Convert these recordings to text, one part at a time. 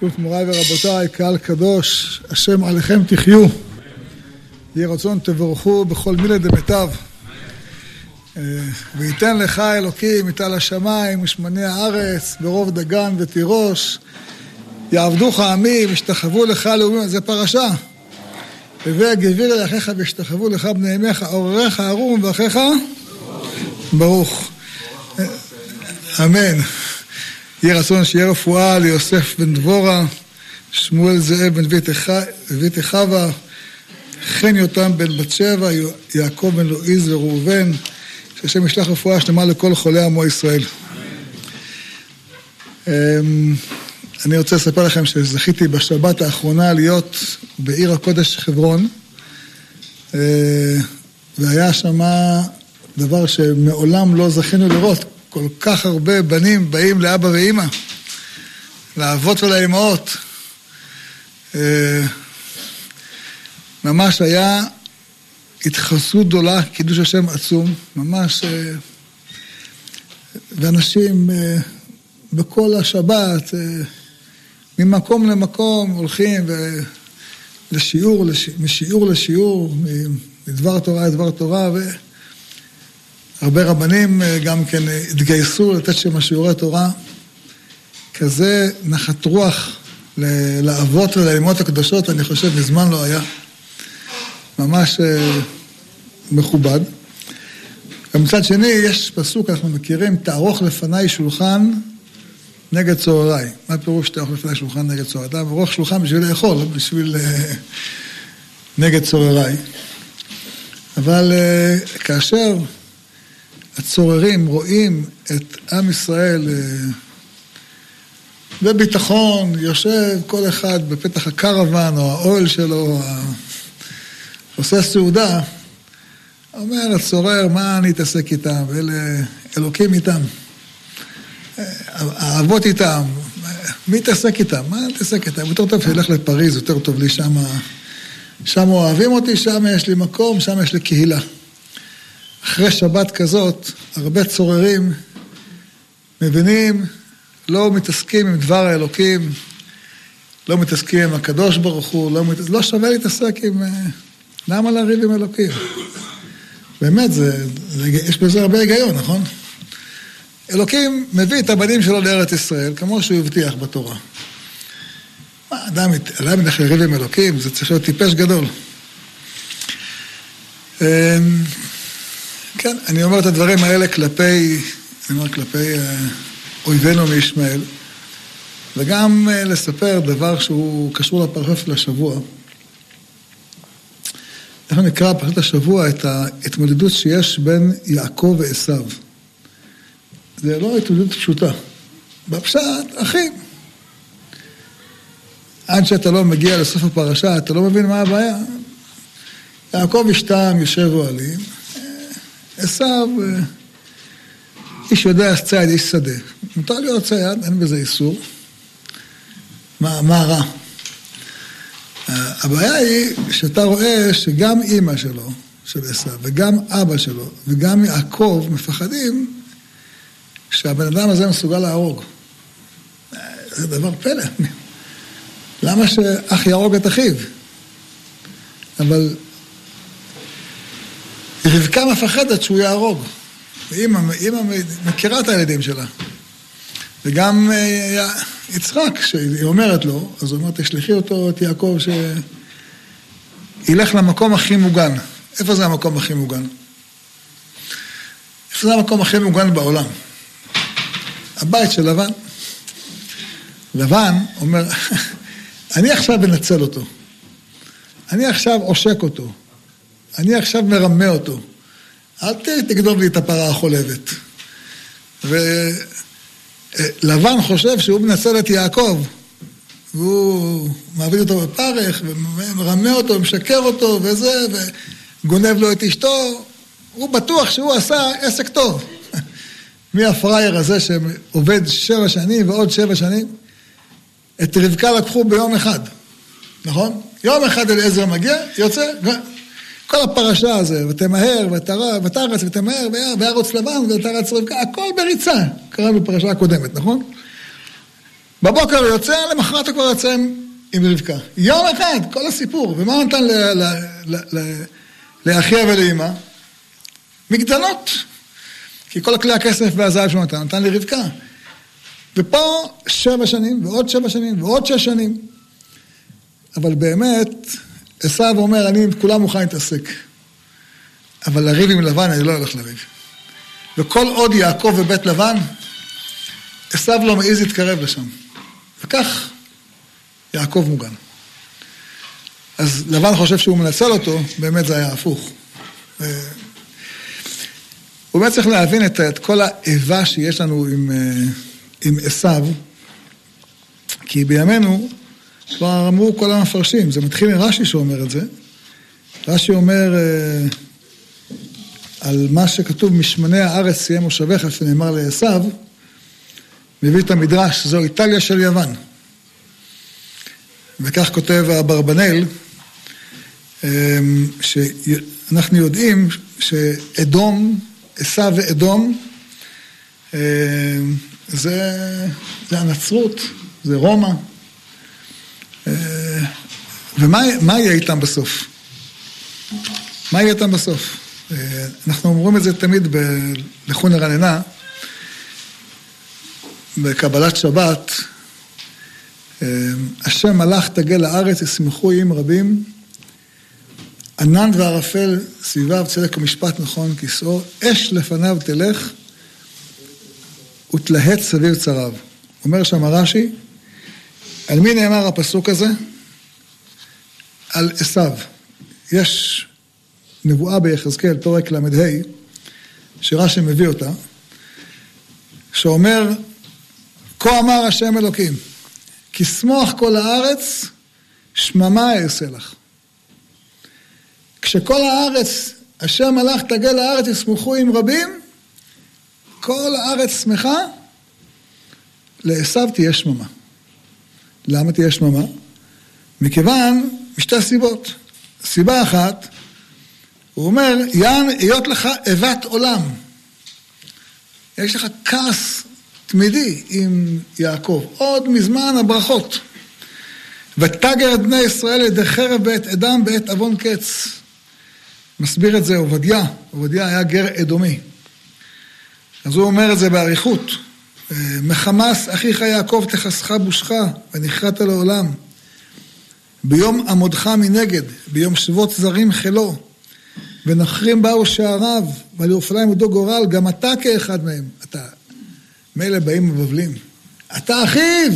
שוב מוריי ורבותיי, קהל קדוש, השם עליכם תחיו. יהי רצון תבורכו בכל מילי דמיטב. אה, וייתן לך אלוקים מטל השמיים ושמני הארץ ברוב דגן ותירוש. יעבדוך עמים, ישתחוו לך לאומים, זה פרשה. הווה גביר אל אחיך וישתחוו לך בני ימיך, עורריך ערום ואחיך ברוך. אה, אמן. יהי רצון שיהיה רפואה ליוסף בן דבורה, שמואל זאב בן בית חווה, חן יותם בן בת שבע, יעקב בן לואיז וראובן, שהשם ישלח רפואה שלמה לכל חולי עמו ישראל. אמ, אני רוצה לספר לכם שזכיתי בשבת האחרונה להיות בעיר הקודש חברון, אה, והיה שם דבר שמעולם לא זכינו לראות. כל כך הרבה בנים באים לאבא ואימא, לאבות ולאימהות. אה, ממש היה התחסות גדולה, קידוש השם עצום, ממש... אה, ואנשים אה, בכל השבת, ממקום למקום הולכים לשיעור, משיעור לשיעור, מדבר תורה לדבר תורה, ו... הרבה רבנים אה, גם כן אה, התגייסו לתת שם שיעורי תורה. כזה נחת רוח לאבות ולאמות הקדושות, אני חושב, מזמן לא היה. ממש אה, מכובד. ומצד שני, יש פסוק, אנחנו מכירים, תערוך לפניי שולחן נגד צהריי. מה פירוש תערוך לפניי שולחן נגד צהריי? אתה ערוך שולחן בשביל לאכול, לא בשביל... נגד צורריי. אבל כאשר הצוררים רואים את עם ישראל אה, בביטחון, יושב כל אחד בפתח הקרוון או האוהל שלו, עושה סעודה, אומר הצורר, מה אני אתעסק איתם? אלה אלוקים איתם. האבות איתם, מי יתעסק איתם? מה אני אתעסק איתם? יותר טוב שילך לפריז, יותר טוב לי שם. שם אוהבים אותי, שם יש לי מקום, שם יש לי קהילה. אחרי שבת כזאת, הרבה צוררים מבינים, לא מתעסקים עם דבר האלוקים, לא מתעסקים עם הקדוש ברוך הוא, לא, מת... לא שווה להתעסק עם... אה, למה לריב עם אלוקים? באמת, זה, יש בזה הרבה היגיון, נכון? אלוקים מביא את הבנים שלו לארץ ישראל, כמו שהוא הבטיח בתורה. מה, אדם, אדם ילך לריב עם אלוקים, זה צריך להיות טיפש גדול. כן, אני אומר את הדברים האלה כלפי, אני אומר כלפי אה, אויבינו מישמעאל, וגם אה, לספר דבר שהוא קשור לפרשת השבוע. אנחנו נקרא בפרשת השבוע את ההתמודדות שיש בין יעקב ועשו. זה לא התמודדות פשוטה. בפשט, אחים. עד שאתה לא מגיע לסוף הפרשה, אתה לא מבין מה הבעיה. יעקב אשתם יושב אוהלים, עשו, אה, איש יודע צייד, איש שדה. מותר להיות צייד, אין בזה איסור. מה, מה רע? הבעיה היא שאתה רואה שגם אימא שלו, של עשו, וגם אבא שלו, וגם יעקב מפחדים שהבן אדם הזה מסוגל להרוג. זה דבר פלא. למה שאח יהרוג את אחיו? אבל רבקה מפחדת שהוא יהרוג. ואימא מכירה את הילדים שלה. וגם אה, יצחק, כשהיא אומרת לו, אז הוא אומר, תשלחי אותו, את יעקב, שילך למקום הכי מוגן. איפה זה המקום הכי מוגן? איפה זה המקום הכי מוגן בעולם? הבית של לבן. לבן אומר, אני עכשיו אנצל אותו. אני עכשיו עושק אותו. אני עכשיו מרמה אותו. אל תגנוב לי את הפרה החולבת. ולבן חושב שהוא מנצל את יעקב. והוא מעביד אותו בפרך, ומרמה אותו, משקר אותו, וזה, וגונב לו את אשתו. הוא בטוח שהוא עשה עסק טוב. מי הפראייר הזה שעובד שבע שנים ועוד שבע שנים? את רבקה לקחו ביום אחד, נכון? יום אחד אליעזר מגיע, יוצא, כל הפרשה הזה, ותמהר, ותרץ, ותמהר, וירוץ לבן, ותרץ רבקה, הכל בריצה. קראנו בפרשה הקודמת, נכון? בבוקר הוא יוצא, למחרת הוא כבר יוצא עם רבקה. יום אחד, כל הסיפור. ומה הוא נתן לאחיה ולאמא? מגדלות. כי כל כלי הכסף והזהב שהוא נתן, נתן לרבקה. ופה שבע שנים, ועוד שבע שנים, ועוד שש שנים. אבל באמת, עשו אומר, אני עם כולם מוכן להתעסק. אבל לריב עם לבן, אני לא הולך לריב. וכל עוד יעקב בבית לבן, עשו לא מעז להתקרב לשם. וכך יעקב מוגן. אז לבן חושב שהוא מנצל אותו, באמת זה היה הפוך. הוא באמת צריך להבין את, את כל האיבה שיש לנו עם, אה, עם עשיו, כי בימינו כבר אמרו כל המפרשים, זה מתחיל עם רש"י שאומר את זה. רש"י אומר אה, על מה שכתוב משמני הארץ סיים מושבך, איפה נאמר לעשיו, מביא את המדרש, זו איטליה של יוון. וכך כותב אברבנאל, אה, שאנחנו יודעים שאדום עשיו ואדום, אה, זה, זה הנצרות, זה רומא. אה, ומה יהיה איתם בסוף? מה יהיה איתם בסוף? אה, אנחנו אומרים את זה תמיד בלכון הרננה, בקבלת שבת, השם מלאך תגל לארץ, ישמחו עם רבים. ענן וערפל סביביו צדק ומשפט נכון כיסאו, אש לפניו תלך ותלהט סביב צריו. אומר שם רש"י, על מי נאמר הפסוק הזה? על עשיו. יש נבואה ביחזקאל, פרק ל"ה, שרש"י מביא אותה, שאומר, כה אמר השם אלוקים, כי שמוח כל הארץ, שממה אעשה לך. כשכל הארץ, אשר מלאך תגל לארץ ישמחו עם רבים, כל הארץ שמחה, לעשו תהיה שממה. למה תהיה שממה? מכיוון, משתי סיבות. סיבה אחת, הוא אומר, יען, היות לך איבת עולם. יש לך כעס תמידי עם יעקב, עוד מזמן הברכות. ותגר את בני ישראל ידי חרב בעת אדם בעת עוון קץ. מסביר את זה עובדיה, עובדיה היה גר אדומי. אז הוא אומר את זה באריכות. מחמס אחיך יעקב תכסך בושך ונכרת לעולם. ביום עמודך מנגד, ביום שבות זרים חילו, ונחרים באו שעריו, ועל ירושלים עודו גורל, גם אתה כאחד מהם. אתה, מילא באים מבבלים. אתה אחיו!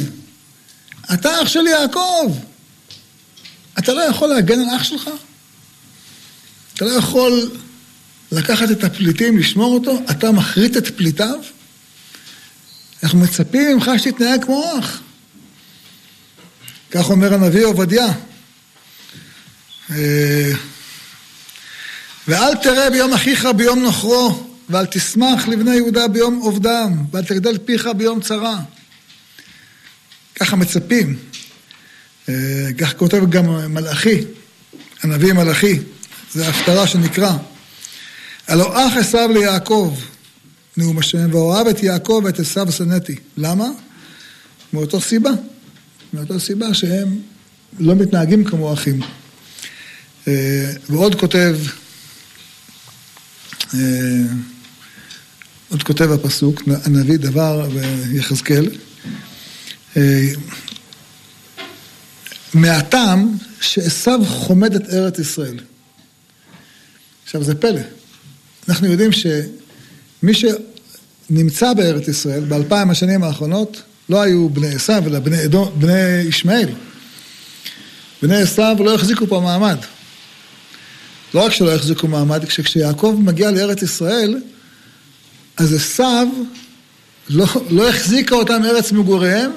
אתה אח של יעקב! אתה לא יכול להגן על אח שלך? אתה לא יכול לקחת את הפליטים, לשמור אותו, אתה מחריט את פליטיו? אנחנו מצפים ממך שתתנהג כמו אח. כך אומר הנביא עובדיה. אה, ואל תראה ביום אחיך ביום נוכרו, ואל תשמח לבני יהודה ביום עובדם, ואל תגדל פיך ביום צרה. ככה מצפים. אה, כך כותב גם מלאכי, הנביא מלאכי. זה הפטרה שנקרא. הלא אח עשיו ליעקב, נאום השם, ואוהב את יעקב ואת עשיו שנאתי. למה? מאותו סיבה. מאותו סיבה שהם לא מתנהגים כמו אחים. אה, ועוד כותב, אה, עוד כותב הפסוק, הנביא דבר ויחזקאל, אה, מהטעם שעשיו חומד את ארץ ישראל. עכשיו זה פלא. אנחנו יודעים שמי שנמצא בארץ ישראל באלפיים השנים האחרונות לא היו בני עשיו אלא בני, אדום, בני ישמעאל. בני עשיו לא החזיקו פה מעמד. לא רק שלא החזיקו מעמד, כשיעקב מגיע לארץ ישראל, אז עשיו לא, לא החזיקה אותם ארץ מגוריהם,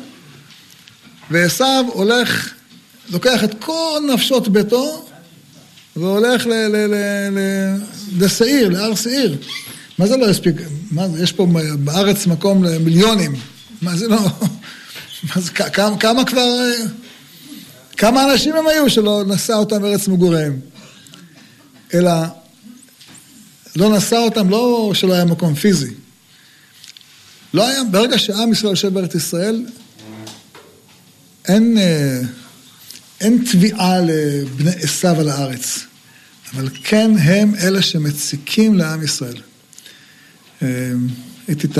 ועשיו הולך, לוקח את כל נפשות ביתו והולך לשעיר, להר שעיר. מה זה לא הספיק? מה יש פה בארץ מקום למיליונים. מה זה לא... זה, כמה, כמה כבר... כמה אנשים הם היו שלא נשא אותם ארץ מגוריהם? אלא לא נשא אותם, לא שלא היה מקום פיזי. לא היה, ברגע שעם ישראל יושב בארץ ישראל, אין, אה, אין תביעה לבני עשיו על הארץ, אבל כן הם אלה שמציקים לעם ישראל. ראיתי את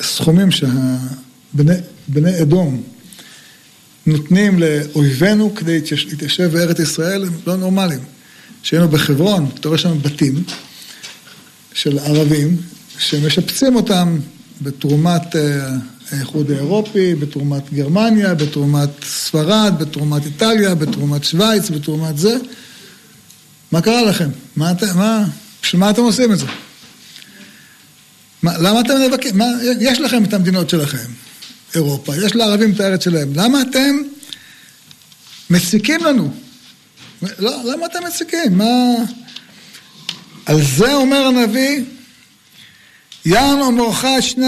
הסכומים שבני אדום נותנים לאויבינו כדי להתיישב בארץ ישראל, הם לא נורמליים. כשהיינו בחברון, אתה רואה שם בתים של ערבים שמשפצים אותם בתרומת אה, האיחוד האירופי, בתרומת גרמניה, בתרומת ספרד, בתרומת איטליה, בתרומת שווייץ, בתרומת זה. מה קרה לכם? מה אתם, מה, בשביל מה אתם עושים את זה? מה, למה אתם נאבקים? יש לכם את המדינות שלכם, אירופה, יש לערבים את הארץ שלהם. למה אתם מציקים לנו? לא, למה אתם מציקים? מה... על זה אומר הנביא, יען אומרך את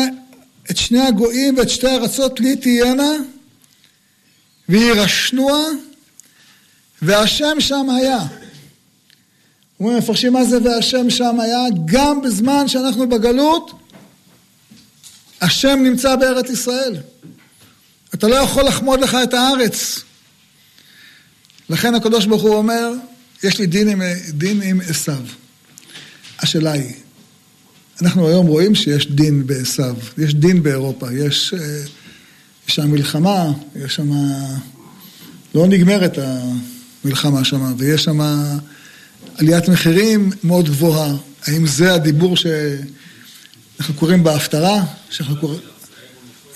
את שני הגויים ואת שתי ארצות לי תהיינה, וירשנוה, והשם שם היה. אומרים מפרשים מה זה והשם שם היה, גם בזמן שאנחנו בגלות, השם נמצא בארץ ישראל. אתה לא יכול לחמוד לך את הארץ. לכן הקדוש ברוך הוא אומר, יש לי דין עם, דין עם עשיו. השאלה היא, אנחנו היום רואים שיש דין בעשיו, יש דין באירופה, יש, אה, יש שם מלחמה, יש שם... לא נגמרת המלחמה שם, ויש שם עליית מחירים מאוד גבוהה. האם זה הדיבור שאנחנו קוראים בהפטרה? שאנחנו קוראים...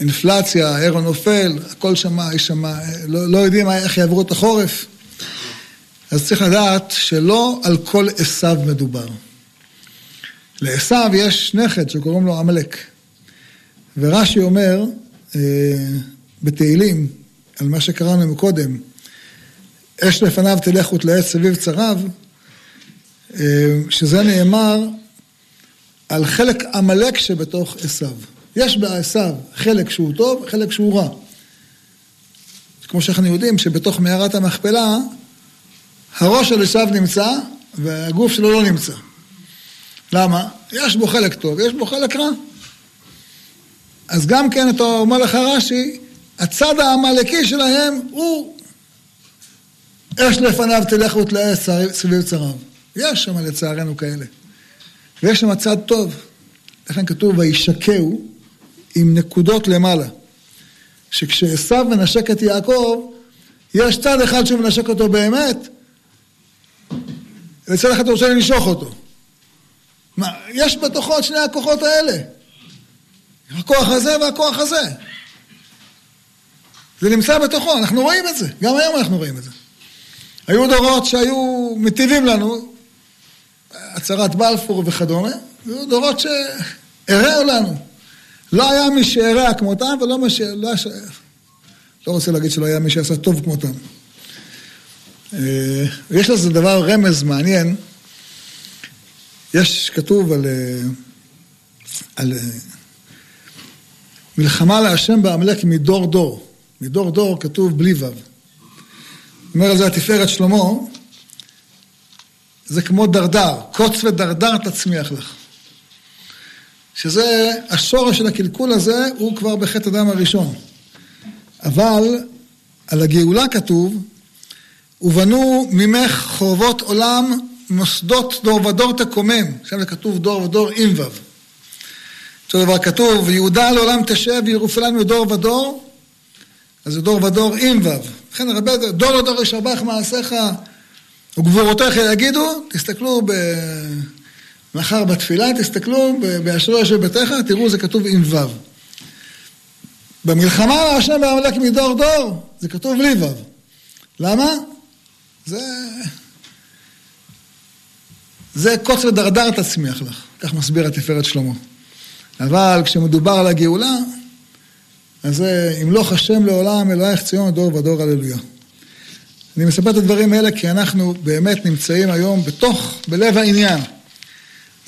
אינפלציה, האירו נופל, הכל שם, יש שם, לא, לא יודעים איך יעברו את החורף. אז צריך לדעת שלא על כל עשיו מדובר. לעשו יש נכד שקוראים לו עמלק. ורש"י אומר אה, בתהילים, על מה שקראנו מקודם, אש לפניו תלך ותלעץ סביב צריו, אה, שזה נאמר על חלק עמלק שבתוך עשו. יש בעשו חלק שהוא טוב, חלק שהוא רע. כמו שאנחנו יודעים שבתוך מערת המכפלה, הראש של עשו נמצא והגוף שלו לא נמצא. למה? יש בו חלק טוב, יש בו חלק רע. אז גם כן, אתה אומר לך רש"י, הצד העמלקי שלהם הוא אש לפניו תלך ותלאה סביב צריו. יש שם לצערנו כאלה. ויש שם צד טוב. לכן כתוב וישקהו עם נקודות למעלה. שכשעשו מנשק את יעקב, יש צד אחד שהוא מנשק אותו באמת, וצד אחד רוצה לנשוך אותו. מה, יש בתוכו את שני הכוחות האלה. הכוח הזה והכוח הזה. זה נמצא בתוכו, אנחנו רואים את זה, גם היום אנחנו רואים את זה. היו דורות שהיו מטיבים לנו, הצהרת בלפור וכדומה, היו דורות שהרעו לנו. לא היה מי שהרע כמותם ולא מי ש... לא, ש... לא רוצה להגיד שלא היה מי שעשה טוב כמותם. אה, יש לזה דבר, רמז מעניין. יש, כתוב על, אה, על אה, מלחמה להשם בעמלק מדור דור. מדור דור כתוב בלי ו'. אומר על זה התפארת שלמה, זה כמו דרדר, קוץ ודרדר תצמיח לך. שזה, השורש של הקלקול הזה הוא כבר בחטא הדם הראשון. אבל על הגאולה כתוב, ובנו ממך חורבות עולם מוסדות דור ודור תקומם, עכשיו זה כתוב דור ודור עם וו. אותו דבר כתוב, ויהודה לעולם תשב וירופלם מדור ודור, אז זה דור ודור עם וו. לכן הרבה, דור לדור ישבח מעשיך וגבורותיך יגידו, תסתכלו ב... מחר בתפילה, תסתכלו באשרו יושב ביתך, תראו זה כתוב עם וו. במלחמה להשם בעמלק מדור דור, זה כתוב בלי וו. למה? זה... זה קוץ ודרדר תצמיח לך, כך מסביר התפארת שלמה. אבל כשמדובר על הגאולה, אז זה ימלוך השם לעולם אלוהיך ציון דור ודור הללויה. אני מספר את הדברים האלה כי אנחנו באמת נמצאים היום בתוך, בלב העניין.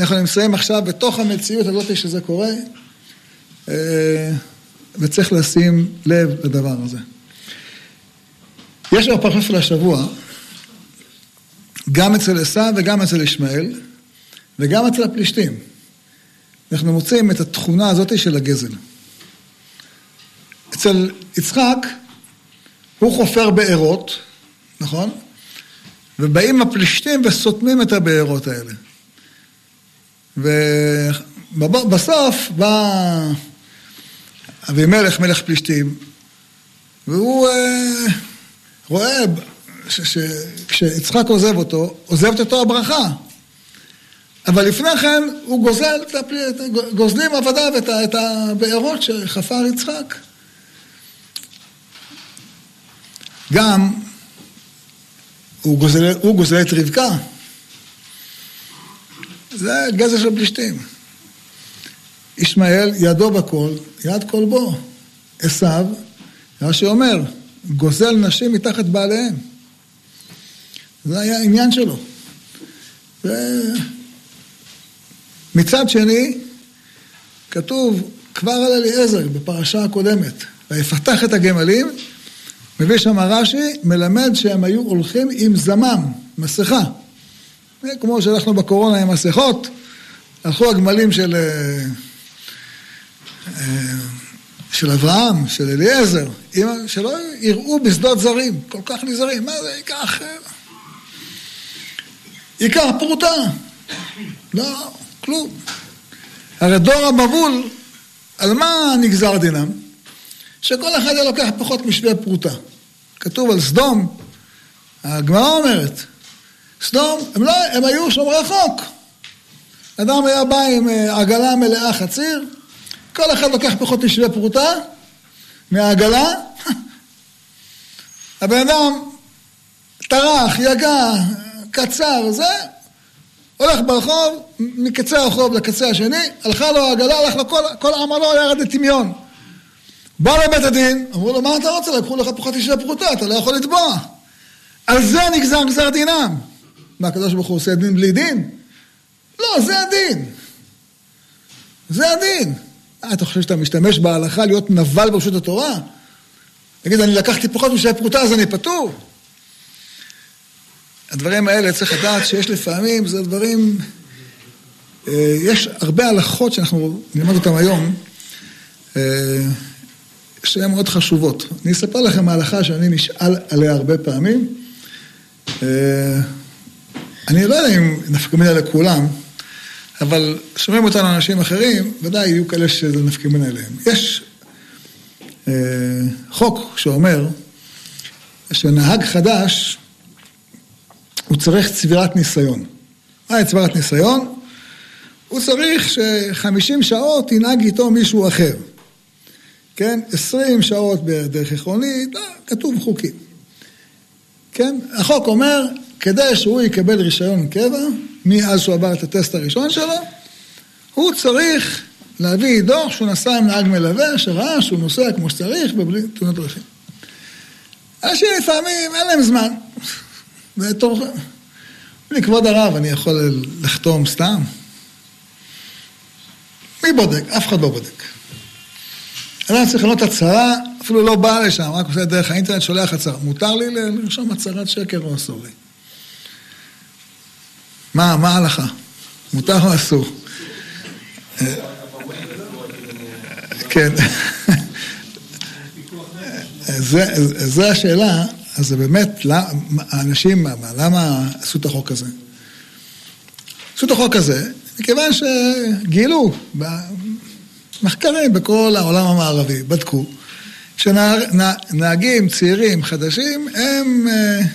אנחנו נמצאים עכשיו בתוך המציאות הזאת שזה קורה, אה, וצריך לשים לב לדבר הזה. יש בפרשת של השבוע, גם אצל עשיו וגם אצל ישמעאל, וגם אצל הפלישתים. אנחנו מוצאים את התכונה הזאת של הגזל. אצל יצחק, הוא חופר בארות, נכון? ובאים הפלישתים וסותמים את הבארות האלה. ובסוף בא אבימלך, מלך פלישתים, והוא אה, רואה שכשיצחק עוזב אותו, עוזבת אותו הברכה. אבל לפני כן הוא גוזל, גוזלים עבדיו את הבארות שחפר יצחק. גם הוא גוזל, הוא גוזל את רבקה. זה גזע של פלישתים. ישמעאל, ידו בכל, יד כל בו. עשיו, רש"י אומר, גוזל נשים מתחת בעליהם. זה היה העניין שלו. ומצד שני, כתוב כבר על אליעזר בפרשה הקודמת, ויפתח את הגמלים, מביא שם רש"י, מלמד שהם היו הולכים עם זמם, מסכה. כמו שהלכנו בקורונה עם מסכות, הלכו הגמלים של, אה, אה, של אברהם, של אליעזר, שלא יראו בשדות זרים, כל כך נזהרים, מה זה ייקח... אה, ייקח פרוטה. לא, כלום. הרי דור המבול, על מה נגזר דינם? שכל אחד היה לוקח פחות משווה פרוטה. כתוב על סדום, הגמרא אומרת, סדום, הם, לא, הם היו שומרי חוק. אדם היה בא עם אה, עגלה מלאה חציר, כל אחד לוקח פחות משווה פרוטה מהעגלה, הבן אדם טרח, יגע, קצר, זה, הולך ברחוב, מקצה הרחוב לקצה השני, הלכה לו העגלה, הלך לו כל, כל עמלו ירד לטמיון. בא לבית הדין, אמרו לו, מה אתה רוצה? לקחו לך פחות אישה פרוטה, אתה לא יכול לתבוע. על זה נגזר גזר דינם. מה, הקדוש ברוך הוא עושה דין בלי דין? לא, זה הדין. זה הדין. אה, אתה חושב שאתה משתמש בהלכה להיות נבל ברשות התורה? תגיד, אני לקחתי פחות משעה פרוטה, אז אני פטור. הדברים האלה צריך לדעת שיש לפעמים, זה דברים... אה, יש הרבה הלכות שאנחנו נלמד אותן היום. שהן מאוד חשובות. אני אספר לכם ההלכה שאני נשאל עליה הרבה פעמים. אה, אני לא יודע אם נפקא מינה לכולם, אבל שומעים אותנו אנשים אחרים, ודאי יהיו כאלה שזה נפקא מינה אליהם. יש אה, חוק שאומר שנהג חדש, הוא צריך צבירת ניסיון. מהי צבירת ניסיון? הוא צריך שחמישים שעות ינהג איתו מישהו אחר. כן? עשרים שעות בדרך עקרונית, לא, כתוב חוקים. כן? החוק אומר, כדי שהוא יקבל רישיון קבע, מאז שהוא עבר את הטסט הראשון שלו, הוא צריך להביא דוח שהוא נסע עם נהג מלווה, שראה שהוא נוסע כמו שצריך ובלי תאונות דרכים. אנשים לפעמים אין להם זמן. בתור... לכבוד הרב אני יכול לחתום סתם? מי בודק? אף אחד לא בודק. אדם צריך לענות הצהרה, אפילו לא בא לשם, רק עושה דרך האינטרנט, שולח הצהרה. מותר לי לרשום הצהרת שקר או אסור לי? מה, מה ההלכה? מותר או אסור? כן. זו השאלה, אז זה באמת, האנשים, למה עשו את החוק הזה? עשו את החוק הזה, מכיוון שגילו מחקרים בכל העולם המערבי, בדקו, שנהגים צעירים חדשים הם uh,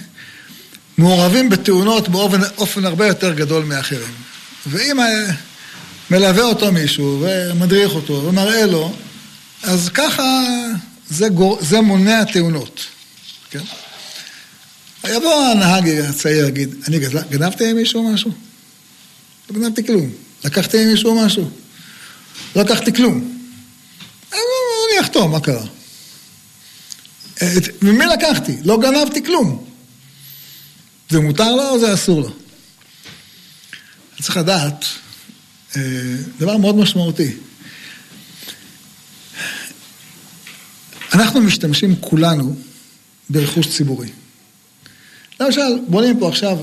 מעורבים בתאונות באופן הרבה יותר גדול מאחרים. ואם uh, מלווה אותו מישהו ומדריך אותו ומראה לו, אז ככה זה, גור, זה מונע תאונות, כן? יבוא הנהג הצעיר, יגיד, אני גנבתי עם מישהו משהו? לא גנבתי כלום. לקחתי עם מישהו משהו? לא לקחתי כלום. אני אחתום, מה קרה? ממי לקחתי? לא גנבתי כלום. זה מותר לו או זה אסור לו? צריך לדעת, אה, דבר מאוד משמעותי. אנחנו משתמשים כולנו ברכוש ציבורי. למשל, בונים פה עכשיו,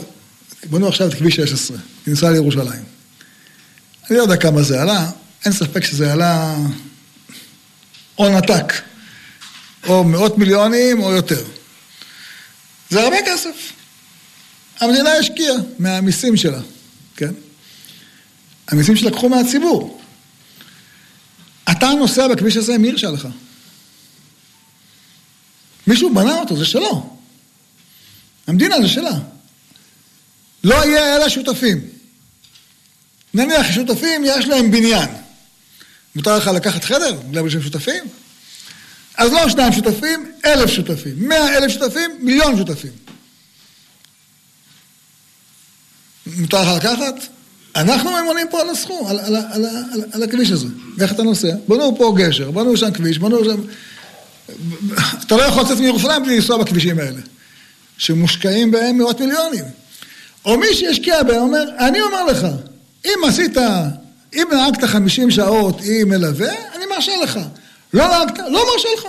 בנו עכשיו את כביש 16, כניסה לירושלים. אני לא יודע כמה זה עלה, אין ספק שזה עלה הון עתק, או מאות מיליונים או יותר. זה הרבה כסף. המדינה השקיעה מהמיסים שלה, כן? המיסים שלקחו מהציבור. אתה נוסע בכביש הזה, מי הרשה לך? מישהו בנה אותו, זה שלו. המדינה זה שלה. לא יהיה אלה שותפים. נניח שותפים, יש להם בניין. מותר לך לקחת חדר בגלל שהם שותפים? אז לא שניים שותפים, אלף שותפים. מאה אלף שותפים, מיליון שותפים. מותר לך לקחת? אנחנו ממונים פה על הסכום, על, על, על, על, על הכביש הזה. ואיך אתה נוסע? בנו פה גשר, בנו שם כביש, בנו שם... אתה לא יכול לצאת מירושלים בלי לנסוע בכבישים האלה, שמושקעים בהם מאות מיליונים. או מי שישקיע בהם אומר, אני אומר לך, אם עשית, אם נהגת 50 שעות עם מלווה, אני מרשה לך. לא נהגת, לא מרשה לך.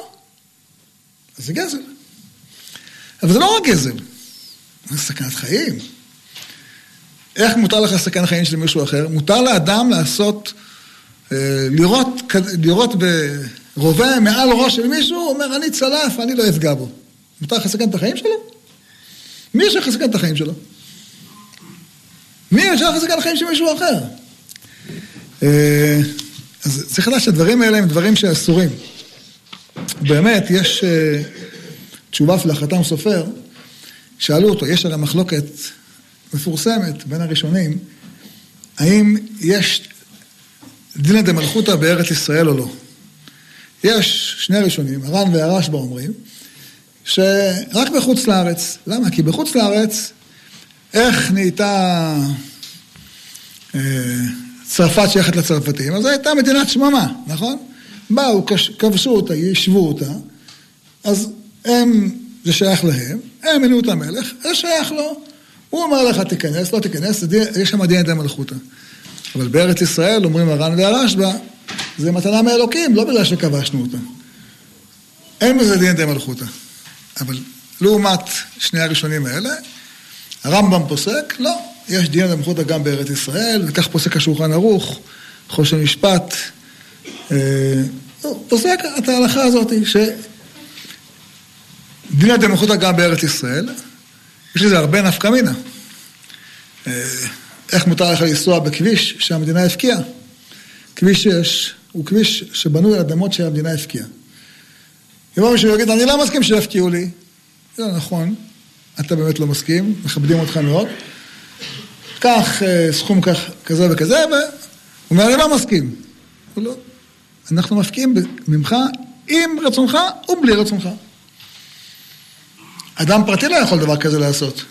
אז זה גזל. אבל זה לא רק גזל, זה סכנת חיים. איך מותר לך לסכן חיים של מישהו אחר? מותר לאדם לעשות, אה, לראות, לראות ברובה מעל ראש של מישהו, הוא אומר, אני צלף, אני לא אפגע בו. מותר לך לסכן את החיים שלו? מי יש לך לסכן את החיים שלו? מי יש לך לסכן את החיים של מישהו אחר? אה, אז צריך לדעת שהדברים האלה הם דברים שאסורים. באמת, יש אה, תשובה של החתם סופר, שאלו אותו, יש הרי מחלוקת מפורסמת בין הראשונים, האם יש דינא דמלכותא בארץ ישראל או לא. יש שני ראשונים, הר"ן והרשב"א אומרים, שרק בחוץ לארץ. למה? כי בחוץ לארץ, איך נהייתה אה, צרפת שייכת לצרפתים? אז זו הייתה מדינת שממה, נכון? באו, כבשו אותה, יישבו אותה, אז הם, זה שייך להם, הם מינו את המלך, זה שייך לו. הוא אומר לך, תיכנס, לא תיכנס, יש שם דין די מלכותא. אבל בארץ ישראל, אומרים הר"ן והרשב"א, זה מתנה מאלוקים, לא בגלל שכבשנו אותה. אין בזה דין די מלכותא. אבל לעומת שני הראשונים האלה, הרמב"ם פוסק, לא, יש דין די מלכותא גם בארץ ישראל, וכך פוסק השולחן ערוך, חושן משפט. אה, לא, פוסק את ההלכה הזאת, שדין די מלכותא גם בארץ ישראל, יש לזה הרבה נפקא מינה. אה, איך מותר לך לנסוע בכביש שהמדינה הפקיעה? כביש 6 הוא כביש שבנוי על אדמות שהמדינה הפקיעה. יבוא מישהו ויגיד, אני לא מסכים שיפקיעו לי. זה נכון, אתה באמת לא מסכים, מכבדים אותך מאוד. קח אה, סכום כך, כזה וכזה, והוא אומר, אני לא מסכים. לא, אנחנו מפקיעים ממך עם רצונך ובלי רצונך. אדם פרטי לא יכול דבר כזה לעשות.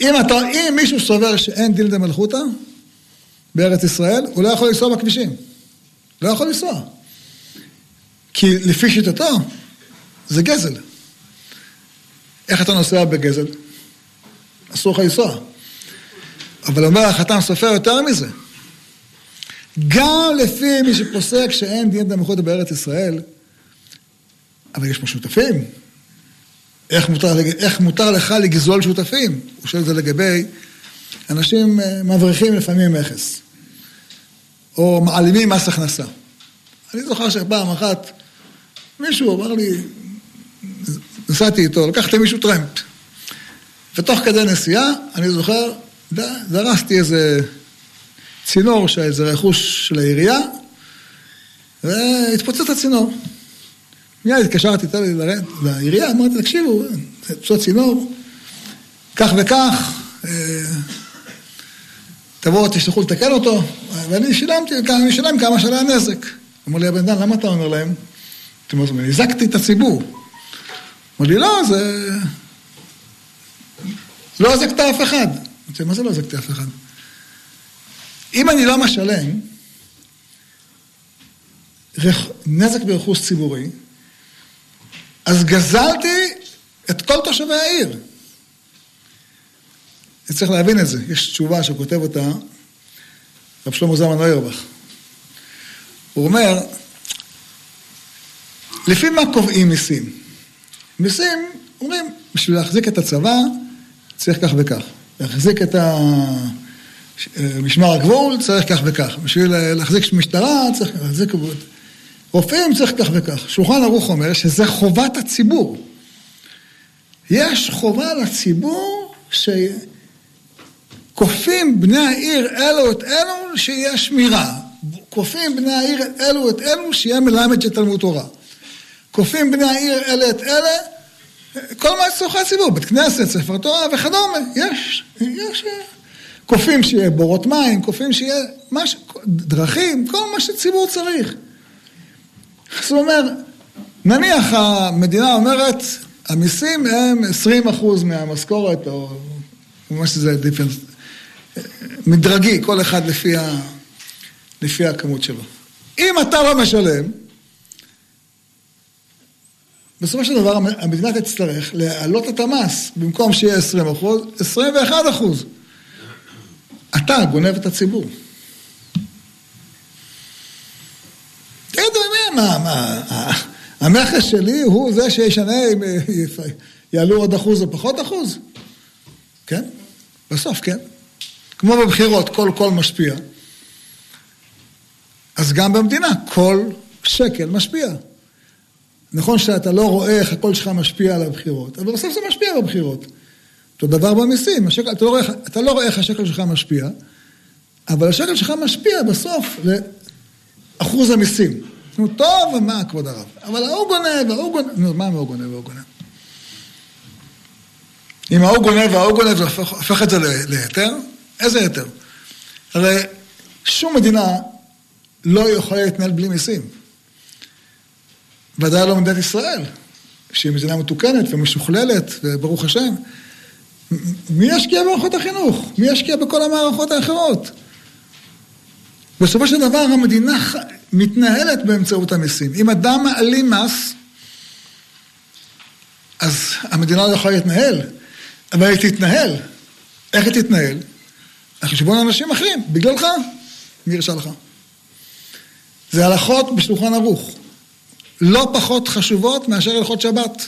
אם, אתה, אם מישהו סובר שאין דין דה מלכותא בארץ ישראל, הוא לא יכול לנסוע בכבישים. לא יכול לנסוע. כי לפי שיטתו, זה גזל. איך אתה נוסע בגזל? אסור לך לנסוע. אבל אומר החתם סופר יותר מזה. גם לפי מי שפוסק שאין דין דמלכותא בארץ ישראל, אבל יש פה שותפים. איך מותר, איך מותר לך לגזול שותפים? הוא שואל את זה לגבי אנשים אה, מבריחים לפעמים מכס, או מעלימים מס הכנסה. אני זוכר שפעם אחת מישהו אמר לי, נסעתי איתו, לקחתי מישהו טרמפ. ותוך כדי נסיעה, אני זוכר, דרסתי איזה צינור איזה רכוש של העירייה, והתפוצץ הצינור. מיד התקשרתי לעירייה, אמרתי, תקשיבו, פשוט צינור, כך וכך, אה, תבואו, תשלחו לתקן אותו, ואני שילמתי, אני אשלם כמה שעלה הנזק. אמר לי הבן אדם, למה אתה אומר להם? אתה אומר, הזקתי את הציבור. אמר לי, לא, זה... לא הזקת אף אחד. אמרתי, מה זה לא הזקתי אף אחד? אם אני לא משלם, נזק ברכוש ציבורי, אז גזלתי את כל תושבי העיר. צריך להבין את זה. יש תשובה שכותב אותה רב שלמה זלמן נוירבך. הוא אומר, לפי מה קובעים מיסים? מיסים, אומרים, בשביל להחזיק את הצבא צריך כך וכך. להחזיק את משמר הגבול צריך כך וכך. בשביל להחזיק משטרה צריך להחזיק... רופאים צריך כך וכך. שולחן ערוך אומר שזה חובת הציבור. יש חובה לציבור שכופים בני העיר אלו את אלו שיהיה שמירה. כופים בני העיר אלו את אלו שיהיה מלמד של תלמוד תורה. כופים בני העיר אלה את אלה, כל מה צורכי הציבור, בית כנסת, ספר תורה וכדומה, יש, יש, כופים שיהיה בורות מים, כופים שיהיה מש, דרכים, כל מה שציבור צריך. זאת אומרת, נניח המדינה אומרת, המיסים הם 20 אחוז מהמשכורת, או מה שזה דיפרנס, מדרגי, כל אחד לפי, ה, לפי הכמות שלו. אם אתה לא משלם, בסופו של דבר המדינה תצטרך להעלות את המס, במקום שיהיה 20 אחוז, 21 אחוז. אתה גונב את הציבור. תגידו, מה, מה, המכס שלי הוא זה שישנה אם יעלו עוד אחוז או פחות אחוז? כן? בסוף, כן. כמו בבחירות, כל קול משפיע. אז גם במדינה, כל שקל משפיע. נכון שאתה לא רואה איך הקול שלך משפיע על הבחירות, אבל בסוף זה משפיע על הבחירות. אותו דבר במיסים, השקל, אתה, לא רואה, אתה לא רואה איך השקל שלך משפיע, אבל השקל שלך משפיע בסוף לאחוז המיסים. נו, טוב, מה כבוד הרב? אבל ההוא גונב, ההוא גונב, נו, מה ההוא גונב וההוא גונב? אם ההוא גונב וההוא גונב, זה הופך את זה להיתר? איזה היתר? הרי שום מדינה לא יכולה להתנהל בלי מיסים. ודאי לא מדינת ישראל, שהיא מדינה מתוקנת ומשוכללת, וברוך השם. מי ישקיע במערכות החינוך? מי ישקיע בכל המערכות האחרות? בסופו של דבר המדינה מתנהלת באמצעות המיסים. אם אדם מעלים מס, אז המדינה לא יכולה להתנהל, אבל היא תתנהל. איך היא תתנהל? על חשבון אנשים אחרים, בגללך. מי הרשה לך? זה הלכות בשולחן ערוך. לא פחות חשובות מאשר הלכות שבת.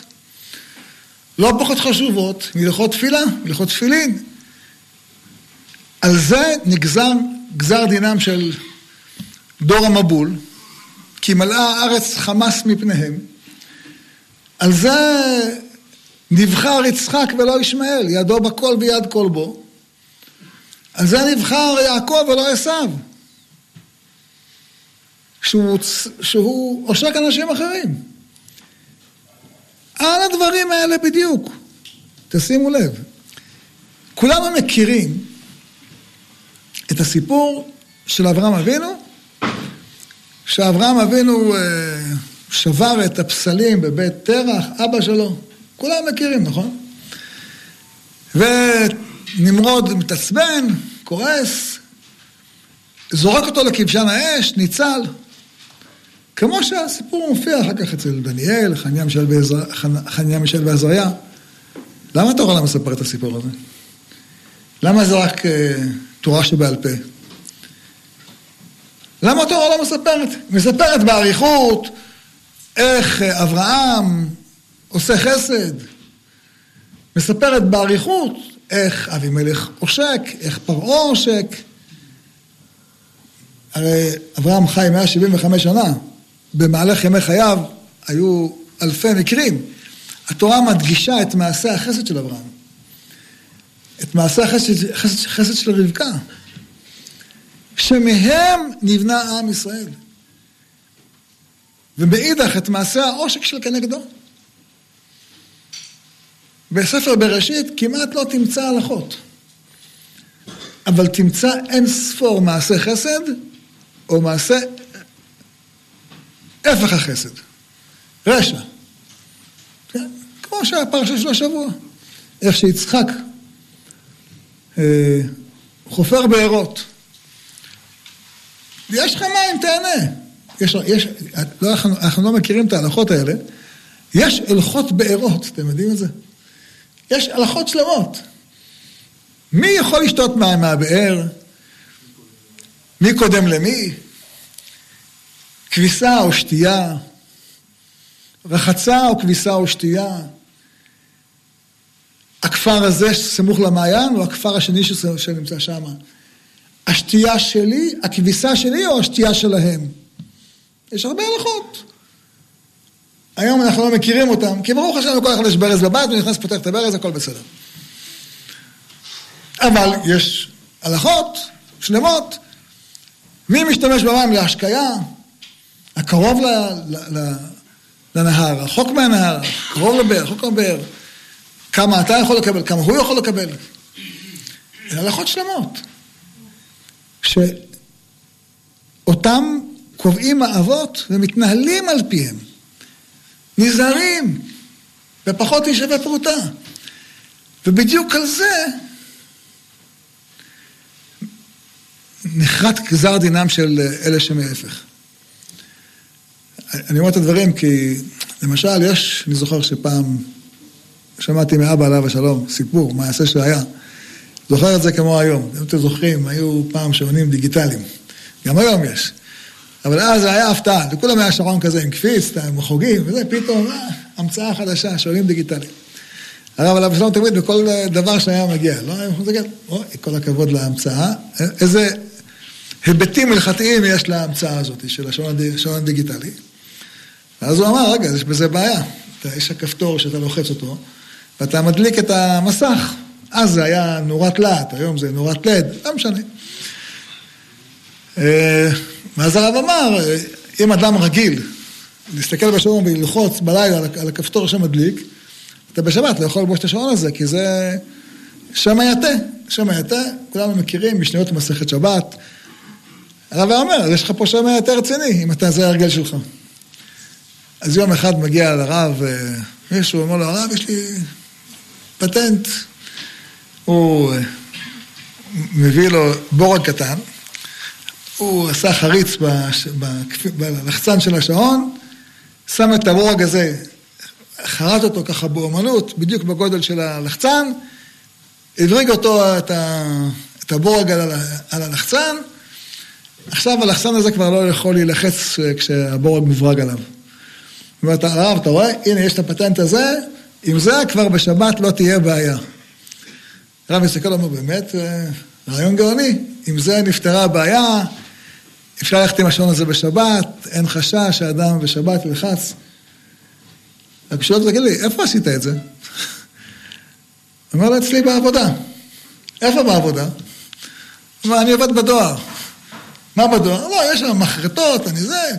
לא פחות חשובות מהלכות תפילה, מהלכות תפילין. על זה נגזר גזר דינם של דור המבול, כי מלאה הארץ חמס מפניהם. על זה נבחר יצחק ולא ישמעאל, ידו בכל ויד כל בו. על זה נבחר יעקב ולא עשיו. שהוא, שהוא עושק אנשים אחרים. על הדברים האלה בדיוק. תשימו לב. כולנו מכירים את הסיפור של אברהם אבינו, שאברהם אבינו אה, שבר את הפסלים בבית תרח, אבא שלו. כולם מכירים, נכון? ונמרוד מתעצבן, כועס, זורק אותו לכבשן האש, ניצל. כמו שהסיפור מופיע אחר כך אצל דניאל, חניה מישל ועזריה. למה התורה לא מספר את הסיפור הזה? למה זה רק uh, תורה שבעל פה? למה התורה לא מספרת? מספרת באריכות איך uh, אברהם עושה חסד. מספרת באריכות איך אבימלך עושק, איך פרעה עושק. הרי אברהם חי 175 שנה. במהלך ימי חייו היו אלפי מקרים. התורה מדגישה את מעשה החסד של אברהם. את מעשה החסד, חסד, חסד של רבקה. שמהם נבנה עם ישראל. ומאידך את מעשה העושק של כנגדו. בספר בראשית כמעט לא תמצא הלכות, אבל תמצא אין ספור מעשה חסד או מעשה הפך החסד, רשע. כן? כמו שהפרשה של השבוע, איך שיצחק אה, חופר בארות. יש לך מים, תהנה. יש, יש, לא, אנחנו, אנחנו לא מכירים את ההלכות האלה. יש הלכות בארות, אתם יודעים את זה? יש הלכות שלמות. מי יכול לשתות מים מהבאר? מי קודם למי? כביסה או שתייה, רחצה או כביסה או שתייה. הכפר הזה סמוך למעיין או הכפר השני שנמצא שם. השתייה שלי, הכביסה שלי או השתייה שלהם? יש הרבה הלכות. היום אנחנו לא מכירים אותם, כי ברוך השם לכל אחד יש ברז בבית, הוא נכנס, פותח את הברז, הכל בסדר. אבל יש הלכות שלמות, מי משתמש במים להשקיה? הקרוב ל, ל, ל, לנהר, רחוק מהנהר, קרוב לבאר, רחוק מהבאר. כמה אתה יכול לקבל, כמה הוא יכול לקבל. זה הלכות שלמות. שאותם קובעים האבות ומתנהלים על פיהם. נזהרים, ופחות תשווה פרוטה. ובדיוק על זה נחרט גזר דינם של אלה שמהפך. אני אומר את הדברים כי, למשל, יש, אני זוכר שפעם שמעתי מאבא עליו השלום, סיפור, מעשה שהיה. זוכר את זה כמו היום. אם אתם זוכרים, היו פעם שעונים דיגיטליים. גם היום יש. אבל אז זה היה הפתעה, לכולם היה שעון כזה עם קפיץ, עם חוגים, וזה פתאום, אה, המצאה חדשה, שעונים דיגיטליים. הרב עליו השלום תמיד בכל דבר שהיה מגיע, לא היה מסתכל, אוי, כל הכבוד להמצאה, איזה היבטים הלכתיים יש להמצאה הזאת של השעון הדיגיטלי. ואז הוא אמר, רגע, יש בזה בעיה. יש הכפתור שאתה לוחץ אותו, ואתה מדליק את המסך. אז זה היה נורת להט, היום זה נורת לד, לא משנה. אה, ואז הרב אמר, אם אדם רגיל להסתכל בשעון וללחוץ בלילה על הכפתור שמדליק, אתה בשבת לא יכול לבוש את השעון הזה, כי זה שם היתה, שם היתה, כולנו מכירים, משניות מסכת שבת. הרב אומר, יש לך פה שם היתה רציני, אם אתה, זה ההרגל שלך. אז יום אחד מגיע לרב, אה, מישהו אומר לו, הרב, יש לי פטנט. הוא אה, מביא לו בורג קטן, הוא עשה חריץ בלחצן של השעון, שם את הבורג הזה, חרט אותו ככה באומנות, בדיוק בגודל של הלחצן, הדריג אותו, את, ה, את הבורג על, על הלחצן, עכשיו הלחצן הזה כבר לא יכול להילחץ כשהבורג מוברג עליו. אומרת הרב, אתה רואה? הנה, יש את הפטנט הזה, עם זה כבר בשבת לא תהיה בעיה. הרב מסתכל ואומר, באמת, אה, רעיון גאוני, עם זה נפתרה הבעיה, אפשר ללכת עם השעון הזה בשבת, אין חשש שהאדם בשבת ילחץ. רק שואל תגיד לי, איפה עשית את זה? אומר לו, אצלי בעבודה. איפה בעבודה? אומר, אני עובד בדואר. מה בדואר? לא, יש שם מחרטות, אני זה,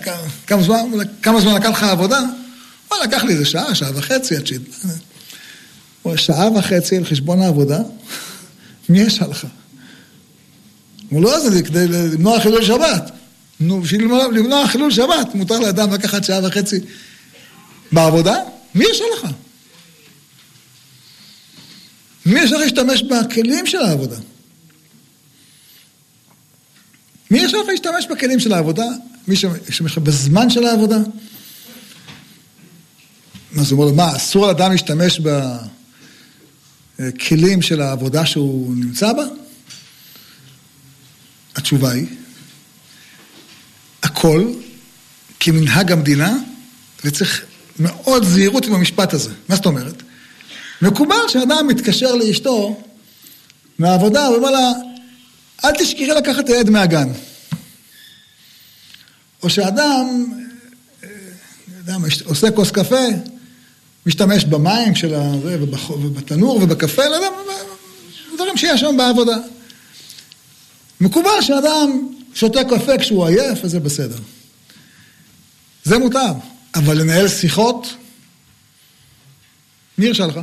כמה זמן, כמה זמן לקח לך עבודה? מה, לקח לי איזה שעה, שעה וחצי עד ש... שעה וחצי על חשבון העבודה, מי יש לך? הוא לא, זה כדי למנוע חילול שבת. נו, בשביל למנוע חילול שבת, מותר לאדם לקחת שעה וחצי בעבודה? מי יש לך? מי יש לך להשתמש בכלים של העבודה? מי יש לך להשתמש בכלים של העבודה? מי שישתמש בזמן של העבודה? מה זה אומר לו, מה, אסור לאדם להשתמש בכלים של העבודה שהוא נמצא בה? התשובה היא, הכל כמנהג המדינה, וצריך מאוד זהירות עם המשפט הזה. מה זאת אומרת? מקובל שאדם מתקשר לאשתו מהעבודה, הוא אומר לה, אל תשכחי לקחת את הילד מהגן. או שאדם, אדם עושה כוס קפה, משתמש במים של הזה, ובתנור ובקפה, לא יודע, דברים שיש שם בעבודה. מקובל שאדם שותה קפה כשהוא עייף, וזה בסדר. זה מותר. אבל לנהל שיחות, מי הרשה לך?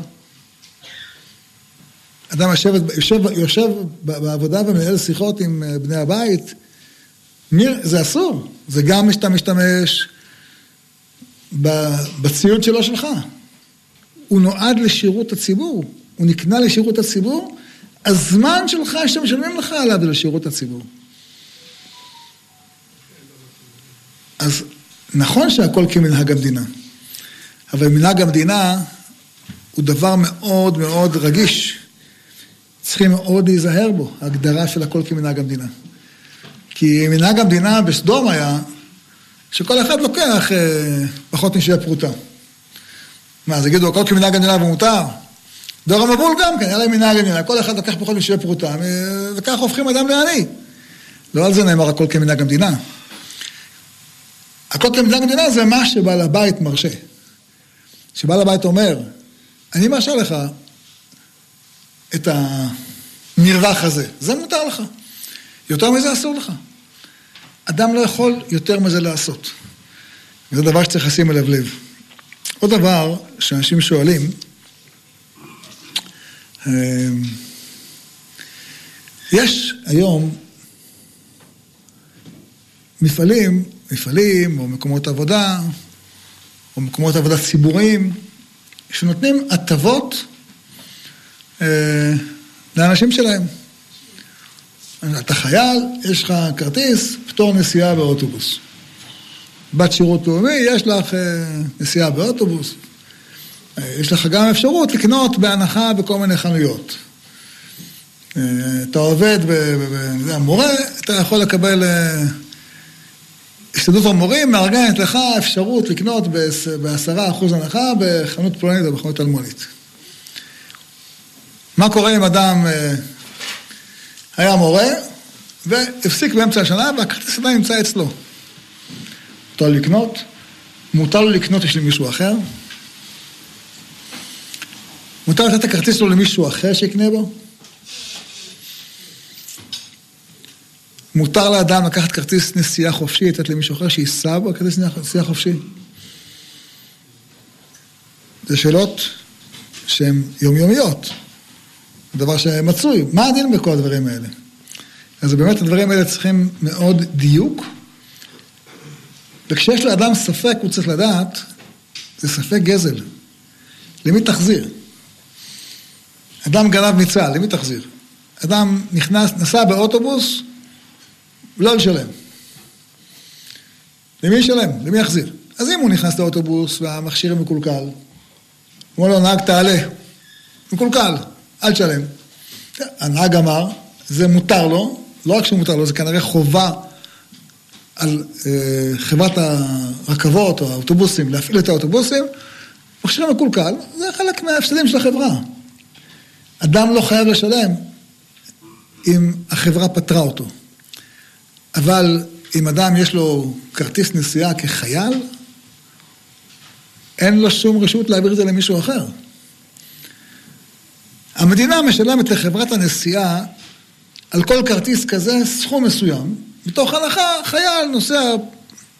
אדם יושב, יושב, יושב בעבודה ומנהל שיחות עם אה, בני הבית, זה אסור. זה גם שאתה משתמש בציוד שלו שלך. הוא נועד לשירות הציבור, הוא נקנה לשירות הציבור, הזמן שלך שמשלמים לך עליו לשירות הציבור. אז נכון שהכל כמנהג המדינה, אבל מנהג המדינה הוא דבר מאוד מאוד רגיש. צריכים מאוד להיזהר בו, ההגדרה של הכל כמנהג המדינה. כי מנהג המדינה בסדום היה שכל אחד לוקח אה, פחות משווה פרוטה. מה, אז יגידו, הכל כמנהג המדינה ומותר? דור המבול גם כן, היה להם מנהג המדינה, כל אחד לקח פחות משווה פרוטה, וכך הופכים אדם לעני. לא על זה נאמר הכל כמנהג המדינה. הכל כמנהג המדינה זה מה שבעל הבית מרשה. שבעל הבית אומר, אני מרשה לך את המרווח הזה, זה מותר לך. יותר מזה אסור לך. אדם לא יכול יותר מזה לעשות. וזה דבר שצריך לשים אליו לב. עוד דבר שאנשים שואלים, אמ, יש היום מפעלים, מפעלים או מקומות עבודה, או מקומות עבודה ציבוריים, שנותנים הטבות לאנשים שלהם. אתה חייל, יש לך כרטיס, פטור נסיעה באוטובוס. בת שירות לאומי, יש לך אה, נסיעה באוטובוס. אה, יש לך גם אפשרות לקנות בהנחה בכל מיני חנויות. אה, אתה עובד, זה מורה, אתה יכול לקבל... הסתדרות המורים מארגנת לך אפשרות לקנות בעשרה אחוז הנחה בחנות פולנית או בחנות אלמונית. מה קורה אם אדם היה מורה והפסיק באמצע השנה והכרטיס עדיין נמצא אצלו? מותר לקנות, מותר לו לקנות יש למישהו אחר. מותר לתת את הכרטיס שלו למישהו אחר שיקנה בו. מותר לאדם לקחת כרטיס נסיעה חופשי, לתת למישהו אחר שייסע בו כרטיס נסיעה חופשי. זה שאלות שהן יומיומיות, דבר שמצוי. מה הדין בכל הדברים האלה? אז באמת הדברים האלה צריכים מאוד דיוק. וכשיש לאדם ספק, הוא צריך לדעת, זה ספק גזל. למי תחזיר? אדם גנב מצה"ל, למי תחזיר? אדם נכנס, נסע באוטובוס, לא לשלם. למי ישלם? למי יחזיר? אז אם הוא נכנס לאוטובוס והמכשיר מקולקל, הוא אומר לו, נהג תעלה, מקולקל, אל תשלם. הנהג אמר, זה מותר לו, לא רק שהוא מותר לו, זה כנראה חובה על אה, חברת הרכבות או האוטובוסים, להפעיל את האוטובוסים, מכשיר מקולקל, זה חלק מההפסדים של החברה. אדם לא חייב לשלם אם החברה פטרה אותו. אבל אם אדם יש לו כרטיס נסיעה כחייל, אין לו שום רשות להעביר את זה למישהו אחר. המדינה משלמת לחברת הנסיעה על כל כרטיס כזה סכום מסוים, מתוך הנחה חייל נוסע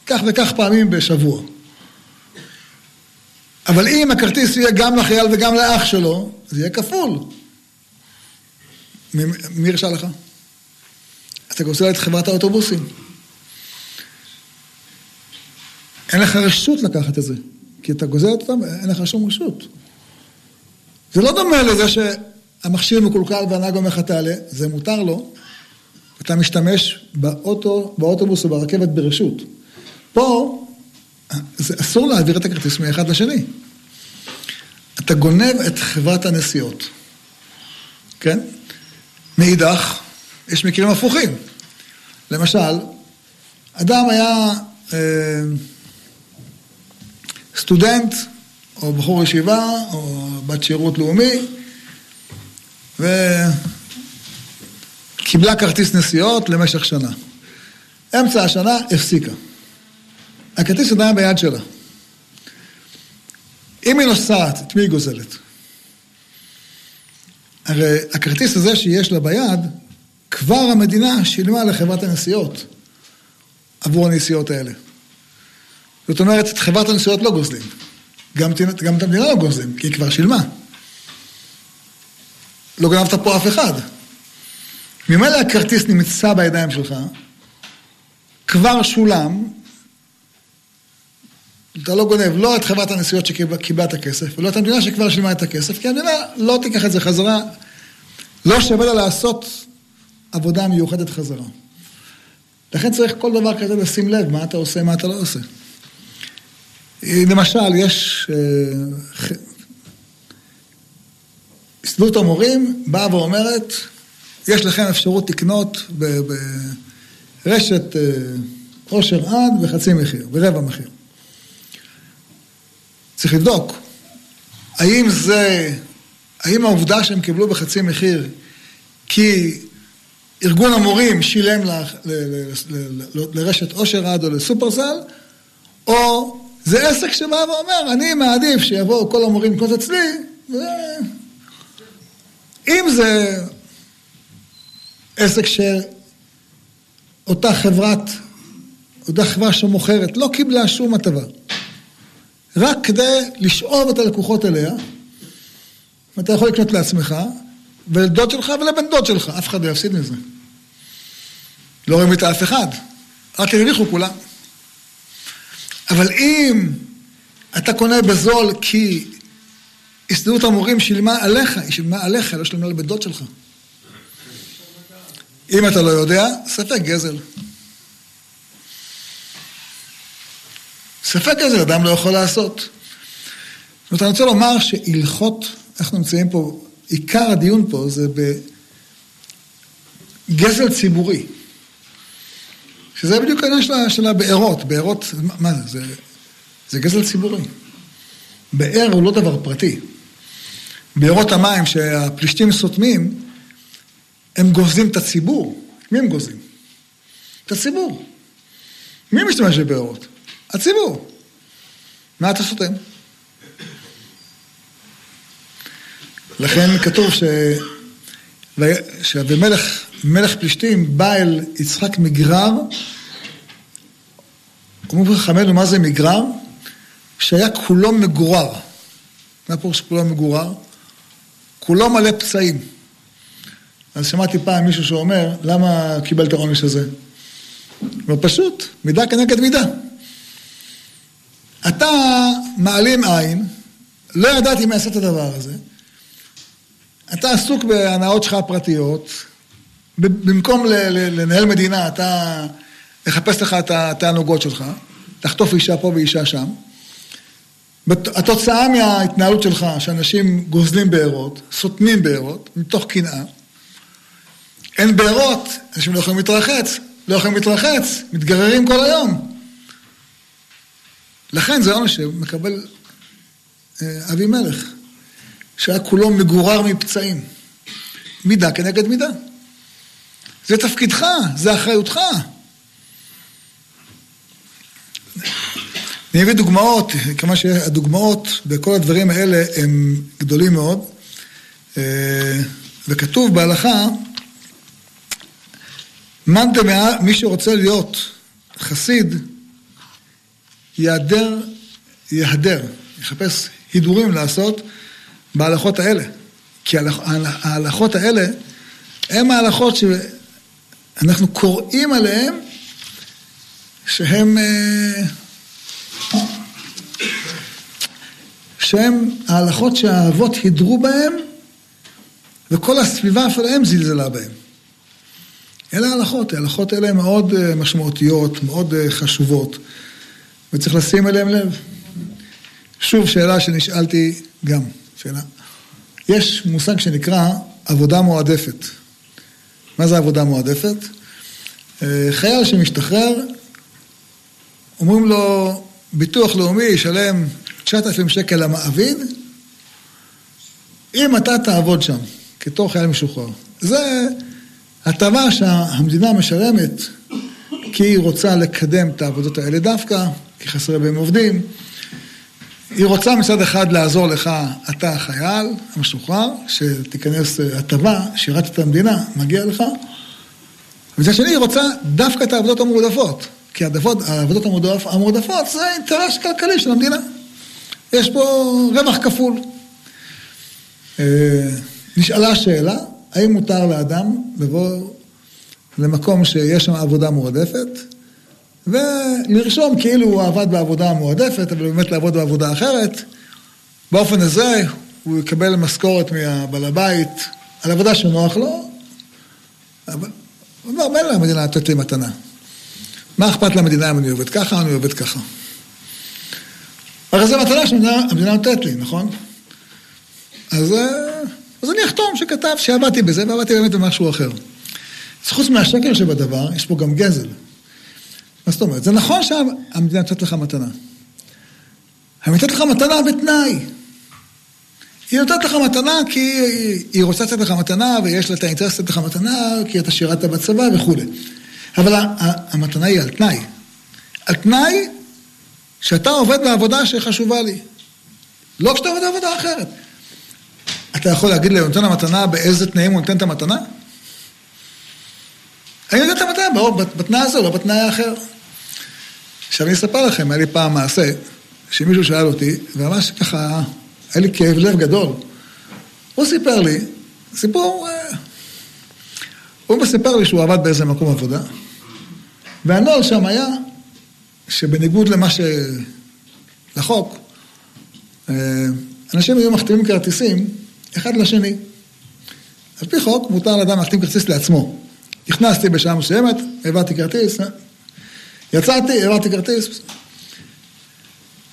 כך וכך פעמים בשבוע. אבל אם הכרטיס יהיה גם לחייל וגם לאח שלו, זה יהיה כפול. מי הרשה לך? אתה גוזל את חברת האוטובוסים. אין לך רשות לקחת את זה, כי אתה גוזל אותם, אין לך שום רשות. זה לא דומה לזה שהמכשיר מקולקל והנהג אומר לך תעלה, זה מותר לו, אתה משתמש באוטו, באוטובוס או ברכבת ברשות. פה, זה אסור להעביר את הכרטיס מאחד לשני. אתה גונב את חברת הנסיעות, כן? מאידך, יש מקרים הפוכים. למשל, אדם היה אה, סטודנט, או בחור ישיבה, או בת שירות לאומי, וקיבלה כרטיס נסיעות למשך שנה. אמצע השנה הפסיקה. הכרטיס עדיין ביד שלה. אם היא נוסעת, את מי היא גוזלת? הרי הכרטיס הזה שיש לה ביד, כבר המדינה שילמה לחברת הנסיעות עבור הנסיעות האלה. זאת אומרת, את חברת הנסיעות לא גוזלים. גם, גם את המדינה לא גוזלים, כי היא כבר שילמה. לא גנבת פה אף אחד. ממילא הכרטיס נמצא בידיים שלך, כבר שולם, אתה לא גונב לא את חברת הנסיעות שקיבלה את הכסף, ולא את המדינה שכבר שילמה את הכסף, כי המדינה לא תיקח את זה חזרה, לא שווה לה לעשות עבודה מיוחדת חזרה. לכן צריך כל דבר כזה לשים לב מה אתה עושה, מה אתה לא עושה. למשל, יש... הסתדרות המורים באה ואומרת, יש לכם אפשרות לקנות ברשת אה, עושר עד בחצי מחיר, ברבע מחיר. צריך לבדוק, האם זה, האם העובדה שהם קיבלו בחצי מחיר כי ארגון המורים שילם ל, ל, ל, ל, לרשת עושר עד או לסופרסל, או זה עסק שבא ואומר, אני מעדיף שיבואו כל המורים לקנות אצלי. אם זה עסק שאותה חברת, אותה חברה שמוכרת, לא קיבלה שום הטבה, רק כדי לשאוב את הלקוחות אליה, ואתה יכול לקנות לעצמך, ולדוד שלך ולבן דוד שלך, אף אחד לא יפסיד מזה. לא רואים את אף אחד, רק הרוויחו כולם. אבל אם אתה קונה בזול כי הסתדרות המורים שילמה עליך, היא שילמה עליך, לא שילמה לבן דוד שלך. אם אתה לא יודע, ספק גזל. ספק גזל אדם לא יכול לעשות. זאת אומרת, אני רוצה לומר שהלכות, אנחנו נמצאים פה, עיקר הדיון פה זה בגזל ציבורי. שזה בדיוק העניין של הבארות. בארות, מה זה? זה, גזל ציבורי. באר הוא לא דבר פרטי. בארות המים שהפלישתים סותמים, הם גוזלים את הציבור. מי הם גוזלים? את הציבור. מי משתמש בבארות? הציבור. מה אתה סותם? לכן כתוב ש... שאבימלך, מלך פלישתים, בא אל יצחק מגרר, אומרים חכמינו מה זה מגרר? שהיה כולו מגורר. מה פירוש כולו מגורר? כולו מלא פצעים. אז שמעתי פעם מישהו שאומר, למה קיבל את העונש הזה? הוא פשוט, מידה כנגד מידה. אתה מעלים עין, לא ידעתי מי יעשה את הדבר הזה, אתה עסוק בהנאות שלך הפרטיות, במקום לנהל מדינה, אתה לחפש לך את התענוגות שלך, תחטוף אישה פה ואישה שם. התוצאה מההתנהלות שלך, שאנשים גוזלים בארות, סותמים בארות, מתוך קנאה, אין בארות, אנשים לא יכולים להתרחץ, לא יכולים להתרחץ, מתגררים כל היום. לכן זה עונש שמקבל אה, אבימלך, שהיה כולו מגורר מפצעים. מידה כנגד מידה. זה תפקידך, זה אחריותך. אני אביא דוגמאות, כמה שהדוגמאות בכל הדברים האלה הם גדולים מאוד, אה, וכתוב בהלכה, מאן דמאה, מי שרוצה להיות חסיד, יהדר, יהדר, יחפש הידורים לעשות בהלכות האלה. כי ההלכות האלה הן ההלכות שאנחנו קוראים עליהן שהן שהן ההלכות שהאבות הידרו בהן וכל הסביבה שלהם זלזלה בהן. אלה ההלכות, ההלכות האלה הן מאוד אה, משמעותיות, מאוד אה, חשובות, וצריך לשים אליהן לב. שוב, שאלה שנשאלתי גם, שאלה. יש מושג שנקרא עבודה מועדפת. מה זה עבודה מועדפת? אה, חייל שמשתחרר, אומרים לו, ביטוח לאומי ישלם 9,000 שקל למעביד, אם אתה תעבוד שם, כתור חייל משוחרר. זה הטבה שהמדינה משלמת, כי היא רוצה לקדם את העבודות האלה דווקא, כי חסרי בהם עובדים. היא רוצה מצד אחד לעזור לך, אתה החייל המשוחרר, שתיכנס הטבה, שירת את המדינה, מגיע לך. ומצד שני היא רוצה דווקא את העבודות המועדפות. כי העבודות המועדפות זה אינטרס כלכלי של המדינה. יש פה רווח כפול. אה, נשאלה שאלה, האם מותר לאדם לבוא למקום שיש שם עבודה מועדפת ולרשום כאילו הוא עבד בעבודה המועדפת, אבל באמת לעבוד בעבודה אחרת. באופן הזה הוא יקבל משכורת מהבעל הבית על עבודה שנוח לו, אבל הוא אומר, מילא המדינה נותנת לי מתנה. מה אכפת למדינה אם אני עובד ככה או אני עובד ככה? הרי זו מתנה שהמדינה נותנת לי, נכון? אז, אה, אז אני אחתום שכתב שעבדתי בזה ועבדתי באמת במשהו אחר. אז חוץ מהשקר שבדבר, יש פה גם גזל. מה זאת אומרת? זה נכון שהמדינה נותנת לך מתנה. היא נותנת לך מתנה בתנאי. היא נותנת לך מתנה כי היא רוצה לתת לך מתנה ויש לה את האינטרס לתת לך מתנה כי אתה שירת בצבא וכולי. אבל המתנה היא על תנאי. על תנאי שאתה עובד בעבודה שחשובה לי. לא כשאתה עובד בעבודה אחרת. אתה יכול להגיד לי, נותן המתנה, באיזה תנאים הוא נותן את המתנה? אני נותן את המתנה, ברור, בתנאי הזה, לא בתנאי האחר. עכשיו אני אספר לכם, היה לי פעם מעשה, שמישהו שאל אותי, וממש ככה, היה לי כאב לב גדול. הוא סיפר לי, סיפור, אה, הוא מספר לי שהוא עבד באיזה מקום עבודה, והנוהל שם היה שבניגוד למה ש... לחוק, אה, אנשים היו מחתימים כרטיסים אחד לשני. על פי חוק, מותר לאדם להחתים כרטיס לעצמו. נכנסתי בשעה מסוימת, העברתי כרטיס, אה, יצאתי, העברתי כרטיס.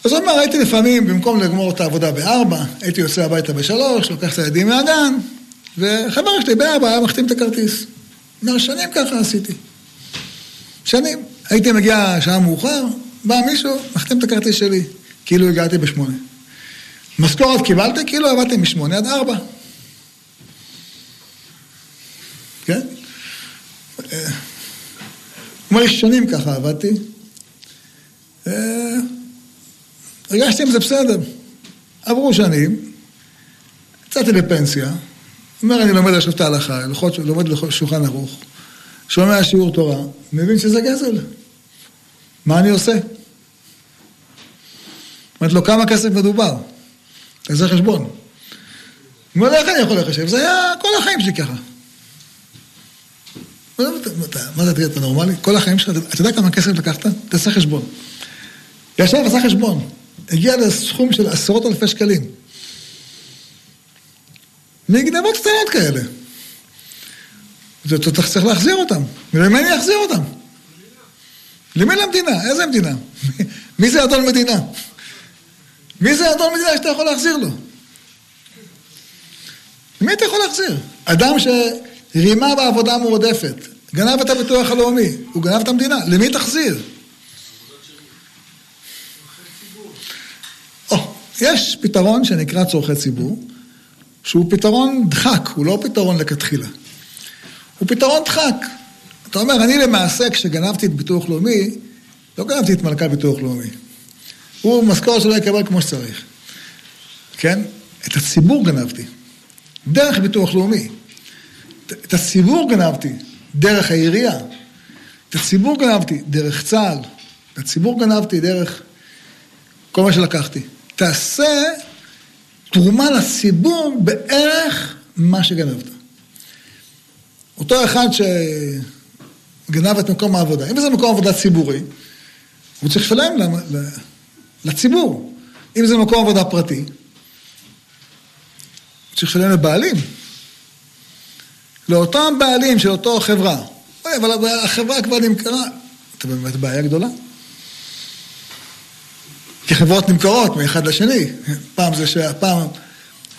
אז הוא אומר, הייתי לפעמים, במקום לגמור את העבודה בארבע, הייתי יוצא הביתה בשלוש, לוקח את הילדים מהגן, וחבר שלי בארבע היה מחתים את הכרטיס. אומר, שנים ככה עשיתי. שנים. הייתי מגיע שעה מאוחר, בא מישהו, מחתים את הכרטיס שלי, כאילו הגעתי בשמונה. משכורת קיבלתי, כאילו עבדתי משמונה עד ארבע. כן? אומר לי, שנים ככה עבדתי. אה, הרגשתי עם זה בסדר. עברו שנים, יצאתי לפנסיה, אומר, אני לומד עכשיו את ההלכה, לומד לשולחן ערוך, שומע שיעור תורה, מבין שזה גזל. מה אני עושה? אומרת לו, כמה כסף מדובר? תעשה חשבון. הוא אומר איך אני יכול לחשב? זה היה כל החיים שלי ככה. מה זה, אתה נורמלי? כל החיים שלך, אתה יודע כמה כסף לקחת? תעשה חשבון. ישב, עשה חשבון. הגיע לסכום של עשרות אלפי שקלים. מגנבות קטנות כאלה. אתה צריך להחזיר אותם. ולמי אני אחזיר אותם? למי למדינה? איזה מדינה? מי זה אדון מדינה? מי זה אדון מדינה שאתה יכול להחזיר לו? למי אתה יכול להחזיר? אדם שרימה בעבודה מועדפת, גנב את הביטוח הלאומי, הוא גנב את המדינה, למי תחזיר? יש פתרון שנקרא צורכי ציבור, שהוא פתרון דחק, הוא לא פתרון לכתחילה. הוא פתרון דחק. אתה אומר, אני למעשה, כשגנבתי את ביטוח לאומי, לא גנבתי את מלכת ביטוח לאומי. הוא משכורת שלא יקבל כמו שצריך. כן? את הציבור גנבתי. דרך ביטוח לאומי. את הציבור גנבתי דרך העירייה. את הציבור גנבתי דרך צה"ל. את הציבור גנבתי דרך כל מה שלקחתי. תעשה תרומה לציבור בערך מה שגנבת. אותו אחד שגנב את מקום העבודה, אם זה מקום עבודה ציבורי, הוא צריך לשלם לציבור. אם זה מקום עבודה פרטי, צריך לשלם לבעלים. לאותם בעלים של אותו חברה. אבל החברה כבר נמכרה. אתה באמת בעיה גדולה. כי חברות נמכרות מאחד לשני. פעם זה שהפעם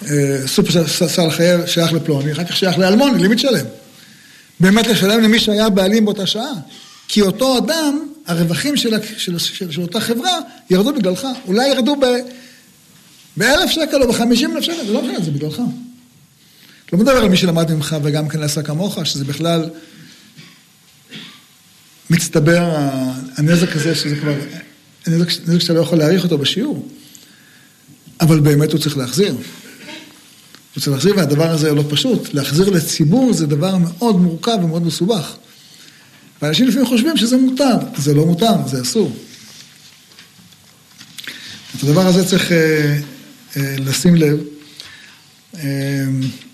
אה, סופר חייב שייך לפלוני, אחר כך שייך לאלמוני, למי תשלם? באמת לשלם למי שהיה בעלים באותה שעה. כי אותו אדם, הרווחים של, של, של, של אותה חברה ירדו בגללך. אולי ירדו באלף שקל או בחמישים אלף שקל, זה לא משנה, זה בגללך. לא מדבר על מי שלמד ממך וגם כן עשה כמוך, שזה בכלל מצטבר הנזק הזה, שזה כבר נזק, נזק שאתה לא יכול להעריך אותו בשיעור. אבל באמת הוא צריך להחזיר. הוא להחזיר, והדבר הזה לא פשוט. להחזיר לציבור זה דבר מאוד מורכב ומאוד מסובך. ואנשים לפעמים חושבים שזה מותר, זה לא מותר, זה אסור. את הדבר הזה צריך אה, אה, לשים לב. אה,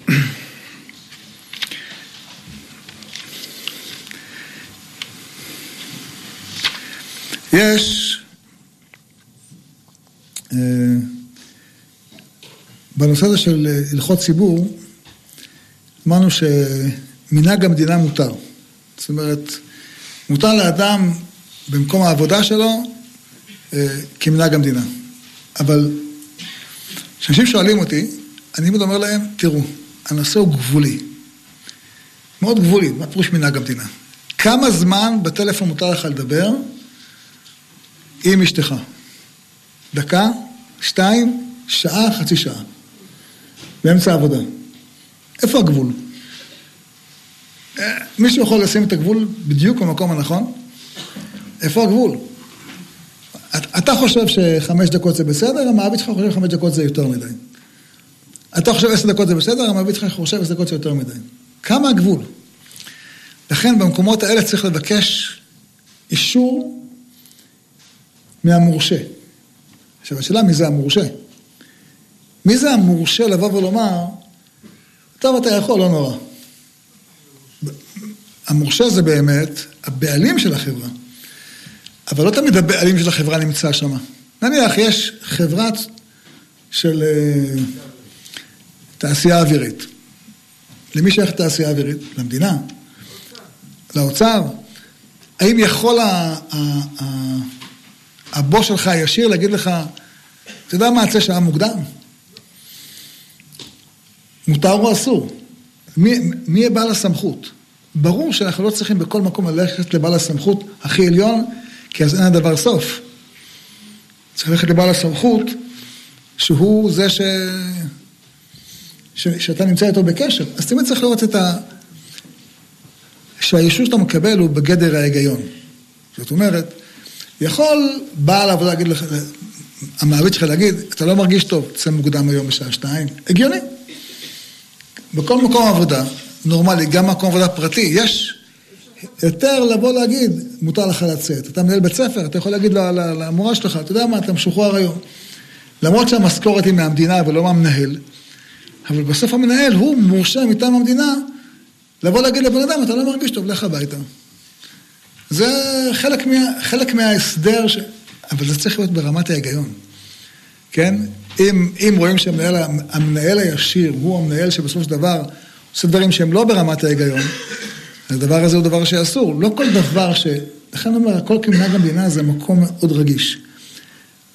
יש אה, בנושא הזה של הלכות ציבור, אמרנו שמנהג המדינה מותר. זאת אומרת, מותר לאדם במקום העבודה שלו אה, כמנהג המדינה. אבל כשאנשים שואלים אותי, אני תמיד אומר להם, תראו, הנושא הוא גבולי. מאוד גבולי, מה פירוש מנהג המדינה? כמה זמן בטלפון מותר לך לדבר עם אשתך? דקה, שתיים, שעה, חצי שעה. באמצע העבודה. איפה הגבול? אה, מישהו יכול לשים את הגבול בדיוק במקום הנכון? איפה הגבול? אתה חושב שחמש דקות זה בסדר, המעביד שלך חושב שחמש דקות זה יותר מדי. אתה חושב עשר דקות זה בסדר, המעביד שלך חושב עשר דקות זה יותר מדי. כמה הגבול? לכן במקומות האלה צריך לבקש אישור מהמורשה. עכשיו השאלה מי זה המורשה? מי זה המורשה לבוא ולומר, טוב אתה יכול, לא נורא. המורשה זה באמת הבעלים של החברה. אבל לא תמיד הבעלים של החברה נמצא שם. נניח יש חברת של אה, תעשייה אווירית. למי שייך תעשייה אווירית? למדינה. לאוצר. האם יכול הבוס שלך הישיר להגיד לך, אתה יודע מה, יצא שעה מוקדם? מותר או אסור? מי, מי בעל הסמכות? ברור שאנחנו לא צריכים בכל מקום ללכת לבעל הסמכות הכי עליון, כי אז אין הדבר סוף. צריך ללכת לבעל הסמכות, שהוא זה ש... ש... שאתה נמצא איתו בקשר. אז תמיד צריך לראות את ה... שהאישור שאתה מקבל הוא בגדר ההיגיון. זאת אומרת, יכול בעל העבודה להגיד לך, המעביד שלך להגיד, אתה לא מרגיש טוב, תצא מוקדם היום בשעה שתיים. הגיוני. בכל מקום עבודה, נורמלי, גם מקום עבודה פרטי, יש יותר לבוא להגיד, מותר לך לצאת. אתה מנהל בית ספר, אתה יכול להגיד למורה שלך, אתה יודע מה, אתה משוחרר היום. למרות שהמשכורת היא מהמדינה ולא מהמנהל, אבל בסוף המנהל הוא מורשה מטעם המדינה לבוא להגיד לבן אדם, אתה לא מרגיש טוב, לך הביתה. זה חלק, מה, חלק מההסדר, ש... אבל זה צריך להיות ברמת ההיגיון, כן? אם, אם רואים שהמנהל הישיר הוא המנהל שבסופו של דבר עושה דברים שהם לא ברמת ההיגיון, הדבר הזה הוא דבר שאסור. לא כל דבר ש... לכן אומר, הכל כמנהג המדינה זה מקום מאוד רגיש.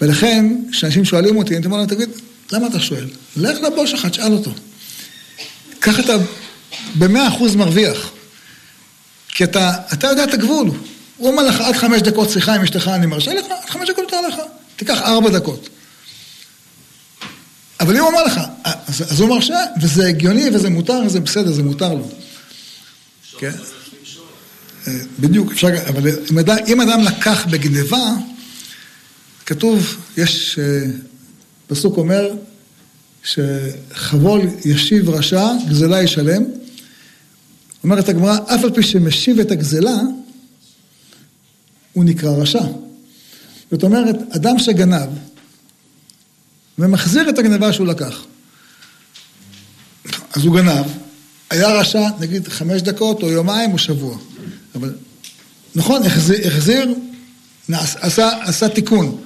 ולכן, כשאנשים שואלים אותי, אני אומר להם, תגיד, למה אתה שואל? לך לבוס שלך, תשאל אותו. ככה אתה במאה אחוז מרוויח. כי אתה, אתה יודע את הגבול. הוא אומר לך, עד חמש דקות שיחה עם אשתך, אני מרשה לך, עד חמש דקות יותר לך. תיקח ארבע דקות. אבל אם הוא אומר לך, אז, הוא מרשה, וזה הגיוני, וזה מותר, וזה בסדר, זה מותר לו. כן? אה, בדיוק, אפשר, אבל אם אדם, אם אדם לקח בגניבה, כתוב, יש, אה, פסוק אומר, שחבול ישיב רשע, גזלה ישלם. אומרת הגמרא, אף על פי שמשיב את הגזלה, הוא נקרא רשע. זאת אומרת, אדם שגנב ומחזיר את הגנבה שהוא לקח. אז הוא גנב, היה רשע נגיד חמש דקות או יומיים או שבוע. אבל נכון, החזיר, החזיר עשה, עשה תיקון,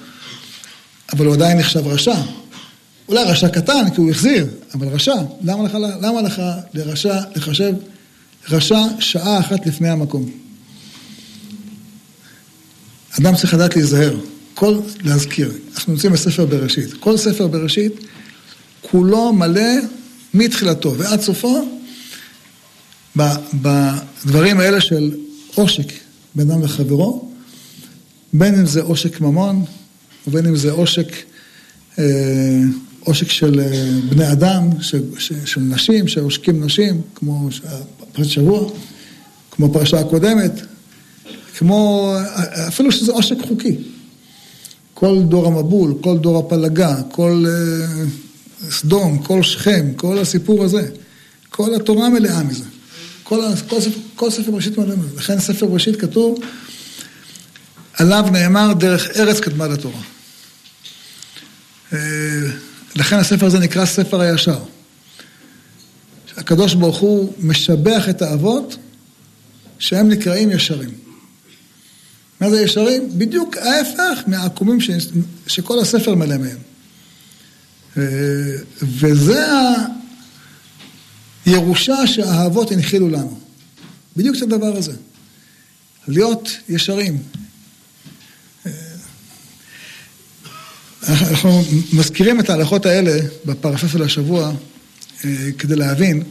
אבל הוא עדיין נחשב רשע. אולי רשע קטן, כי הוא החזיר, אבל רשע. למה לך, למה לך לרשע לחשב רשע שעה אחת לפני המקום? אדם צריך לדעת להיזהר, כל, להזכיר. אנחנו נמצאים בספר בראשית. כל ספר בראשית, כולו מלא מתחילתו ועד סופו בדברים האלה של עושק בין אדם לחברו, בין אם זה עושק ממון, ובין אם זה עושק, אה, עושק של אה, בני אדם, של, של נשים, שעושקים נשים, כמו פרשת שבוע, כמו פרשה הקודמת, כמו, אפילו שזה עושק חוקי. כל דור המבול, כל דור הפלגה, כל אה, סדום, כל שכם, כל הסיפור הזה, כל התורה מלאה מזה. כל, כל, כל ספר בראשית מלא מזה. לכן ספר בראשית כתוב, עליו נאמר דרך ארץ קדמה לתורה. אה, לכן הספר הזה נקרא ספר הישר. הקדוש ברוך הוא משבח את האבות שהם נקראים ישרים. מה זה ישרים? בדיוק ההפך מהעקומים ש... שכל הספר מלא מהם. אה, וזה הירושה שהאהבות הנחילו לנו. בדיוק את הדבר הזה. להיות ישרים. אה, אנחנו מזכירים את ההלכות האלה בפרשה של השבוע אה, כדי להבין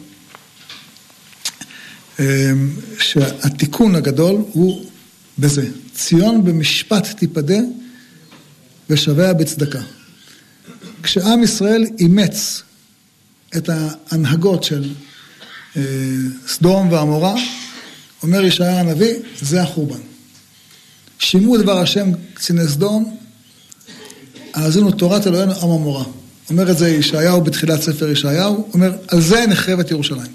שהתיקון הגדול הוא בזה. ציון במשפט תיפדה ושביה בצדקה. כשעם ישראל אימץ את ההנהגות של אה, סדום ועמורה, אומר ישעיה הנביא, זה החורבן. שימו דבר השם קציני סדום, האזינו תורת אלוהינו עם המורה. אומר את זה ישעיהו בתחילת ספר ישעיהו, אומר, על זה נחרבת ירושלים.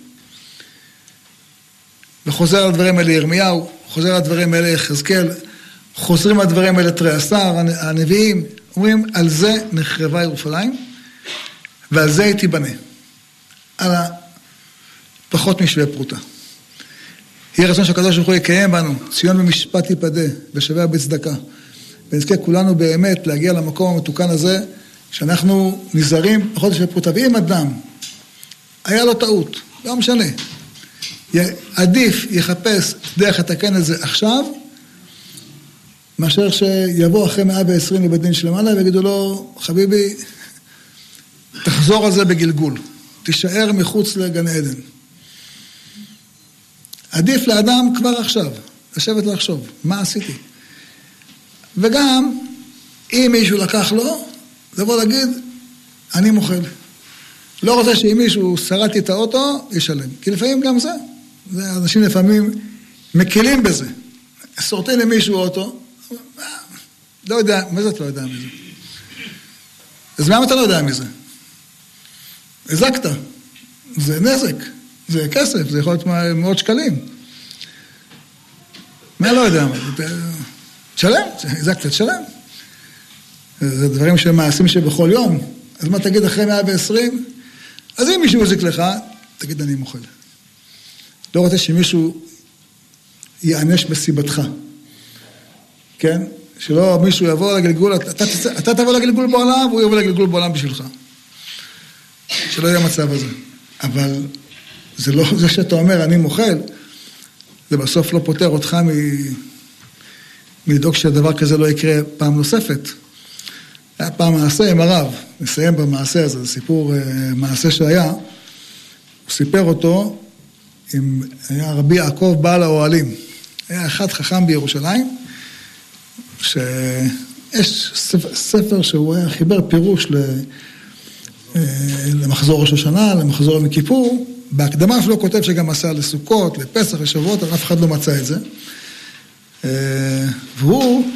וחוזר על הדברים האלה ירמיהו, חוזר הדברים האלה יחזקאל, חוזרים הדברים האלה תריעשר, הנביאים, אומרים, על זה נחרבה ירושלים, ועל זה היא תיבנה. על הפחות משווה פרוטה. יהי רצון שהקדוש ברוך הוא יקיים בנו, ציון במשפט יפדה, ושווה בצדקה. ונזכה כולנו באמת להגיע למקום המתוקן הזה, שאנחנו נזהרים פחות משווה פרוטה. ואם אדם, היה לו טעות, לא משנה, עדיף יחפש דרך לתקן את זה עכשיו, מאשר שיבוא אחרי מאה ועשרים לבית דין שלמעלה ויגידו לו, חביבי, תחזור על זה בגלגול, תישאר מחוץ לגן עדן. עדיף לאדם כבר עכשיו, לשבת ולחשוב, מה עשיתי? וגם, אם מישהו לקח לו, לבוא להגיד, אני מוחל. לא רוצה שאם מישהו שרדתי את האוטו, ישלם. כי לפעמים גם זה. זה אנשים לפעמים מקלים בזה. שורטים למישהו אוטו, לא יודע, מה זה אתה לא יודע מזה? אז למה אתה לא יודע מזה? הזקת, זה נזק, זה כסף, זה יכול להיות מאות שקלים. מה לא יודע? תשלם, הזקת, תשלם. זה דברים שהם מעשים שבכל יום. אז מה תגיד אחרי 120? אז אם מישהו הזיק לך, תגיד אני מוחל. לא רוצה שמישהו ייענש בסיבתך, כן? שלא מישהו יבוא לגלגול, אתה, אתה תבוא לגלגול בעולם והוא יבוא לגלגול בעולם בשבילך. שלא יהיה מצב הזה. אבל זה לא זה שאתה אומר, אני מוחל, זה בסוף לא פותר אותך מ... מלדאוג שדבר כזה לא יקרה פעם נוספת. היה פעם מעשה עם הרב, נסיים במעשה הזה, זה סיפור, אה, מעשה שהיה, הוא סיפר אותו עם, היה רבי יעקב בעל האוהלים. היה אחד חכם בירושלים, שיש ספר, שהוא היה חיבר פירוש ל, אה, למחזור ראש השנה, למחזור יום כיפור. בהקדמה שלו כותב שגם עשה לסוכות, לפסח, לשבועות, אבל אף אחד לא מצא את זה. אה, והוא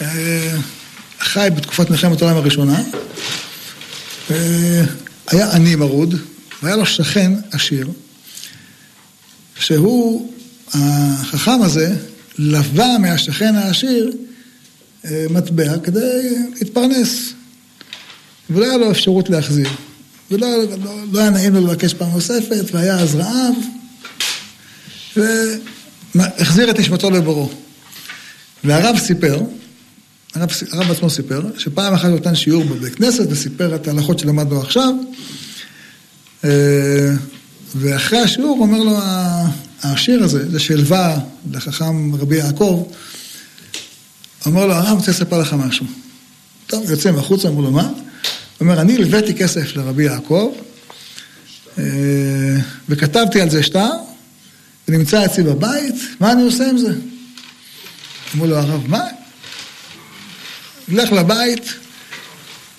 אה, חי בתקופת מלחמת העולם הראשונה, היה עני מרוד, והיה לו שכן עשיר, שהוא, החכם הזה, לווה מהשכן העשיר אה, מטבע כדי להתפרנס. ולא היה לו אפשרות להחזיר. ולא לא, לא היה נעים לו לבקש פעם נוספת, והיה אז רעב, והחזיר את נשמתו לבורו. והרב סיפר, הרב, הרב עצמו סיפר, שפעם אחת הוא נתן שיעור בבית כנסת וסיפר את ההלכות שלמדנו עכשיו, אה, ואחרי השיעור אומר לו השיר הזה, זה שלווה לחכם רבי יעקב, אומר לו, הרב, רוצה לספר לך משהו. טוב, יוצא מחוצה, אמרו לו, מה? הוא אומר, אני הלוויתי כסף לרבי יעקב, אה, וכתבתי על זה שטר, ונמצא אצלי בבית, מה אני עושה עם זה? אמרו לו, הרב, מה? לך לבית,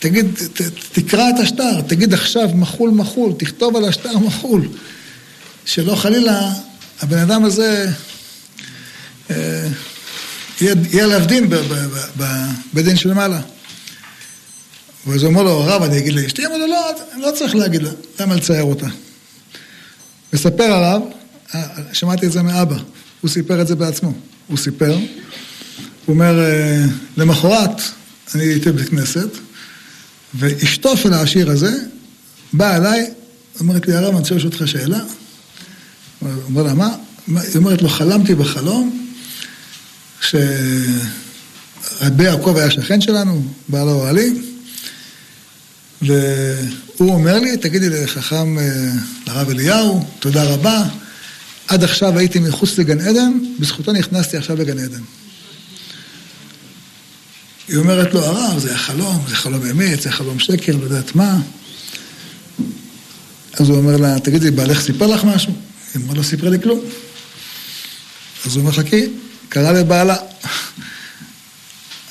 תגיד, ת, תקרא את השטר, תגיד עכשיו מחול מחול, תכתוב על השטר מחול. שלא חלילה הבן אדם הזה אה, יהיה עליו דין בדין שלמעלה. ואז הוא אומר לו, הרב, אני אגיד לאשתי? אמר לו, לא, אני לא צריך להגיד לה, למה לצייר אותה? מספר הרב, אה, שמעתי את זה מאבא, הוא סיפר את זה בעצמו. הוא סיפר, הוא אומר, אה, למחרת אני הייתי בבית כנסת, ואשתו של העשיר הזה באה אליי, אומרת לי, הרב, אני רוצה לשאול אותך שאלה. אומר לה, מה? היא אומרת לו, חלמתי בחלום שרבי יעקב היה שכן שלנו, בעל האוהלים, והוא אומר לי, תגידי לחכם, אה, לרב אליהו, תודה רבה, עד עכשיו הייתי מחוץ לגן עדן, בזכותו נכנסתי עכשיו לגן עדן. היא אומרת לו, הרב, זה היה חלום, זה חלום אמת, זה חלום שקר, לא יודעת מה. אז הוא אומר לה, תגידי, בעלך סיפר לך משהו? היא אמרה, לא סיפרה לי כלום. אז הוא אומר, חכי, קרא לבעלה.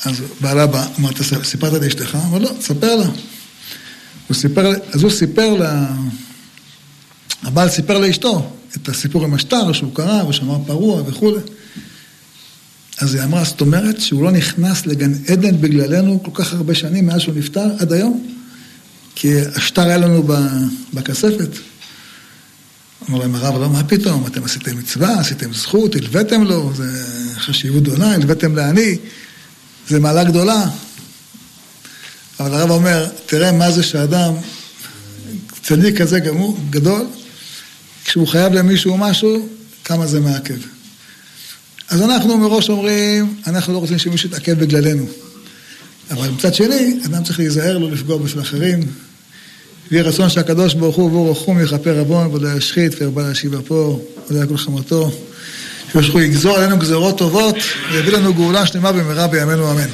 אז בעלה בא, אמרת, סיפרת לאשתך? אמר, לא, תספר לה. הוא סיפר, אז הוא סיפר לה, הבעל סיפר לאשתו את הסיפור עם השטר שהוא קרא ושמר פרוע וכולי. אז היא אמרה, זאת אומרת שהוא לא נכנס לגן עדן בגללנו כל כך הרבה שנים מאז שהוא נפטר עד היום? כי השטר היה לנו בכספת. אמר להם הרב, לא, מה פתאום, אתם עשיתם מצווה, עשיתם זכות, הלוויתם לו, זה חשיבות גדולה, הלוויתם לעני, זה מעלה גדולה. אבל הרב אומר, תראה מה זה שאדם, צדיק כזה גמור, גדול, כשהוא חייב למישהו משהו, כמה זה מעכב. אז אנחנו מראש אומרים, אנחנו לא רוצים שמישהו יתעכב בגללנו. אבל מצד שני, אדם צריך להיזהר לא לפגוע בשביל אחרים. ויהי רצון שהקדוש ברוך הוא ובור רחום יכפר עוון ולא ישחית וירבה להשיב אפו ולא כל חמתו. שקדוש ברוך הוא יגזור עלינו גזרות טובות ויביא לנו גאולה שלמה במהרה בימינו אמן.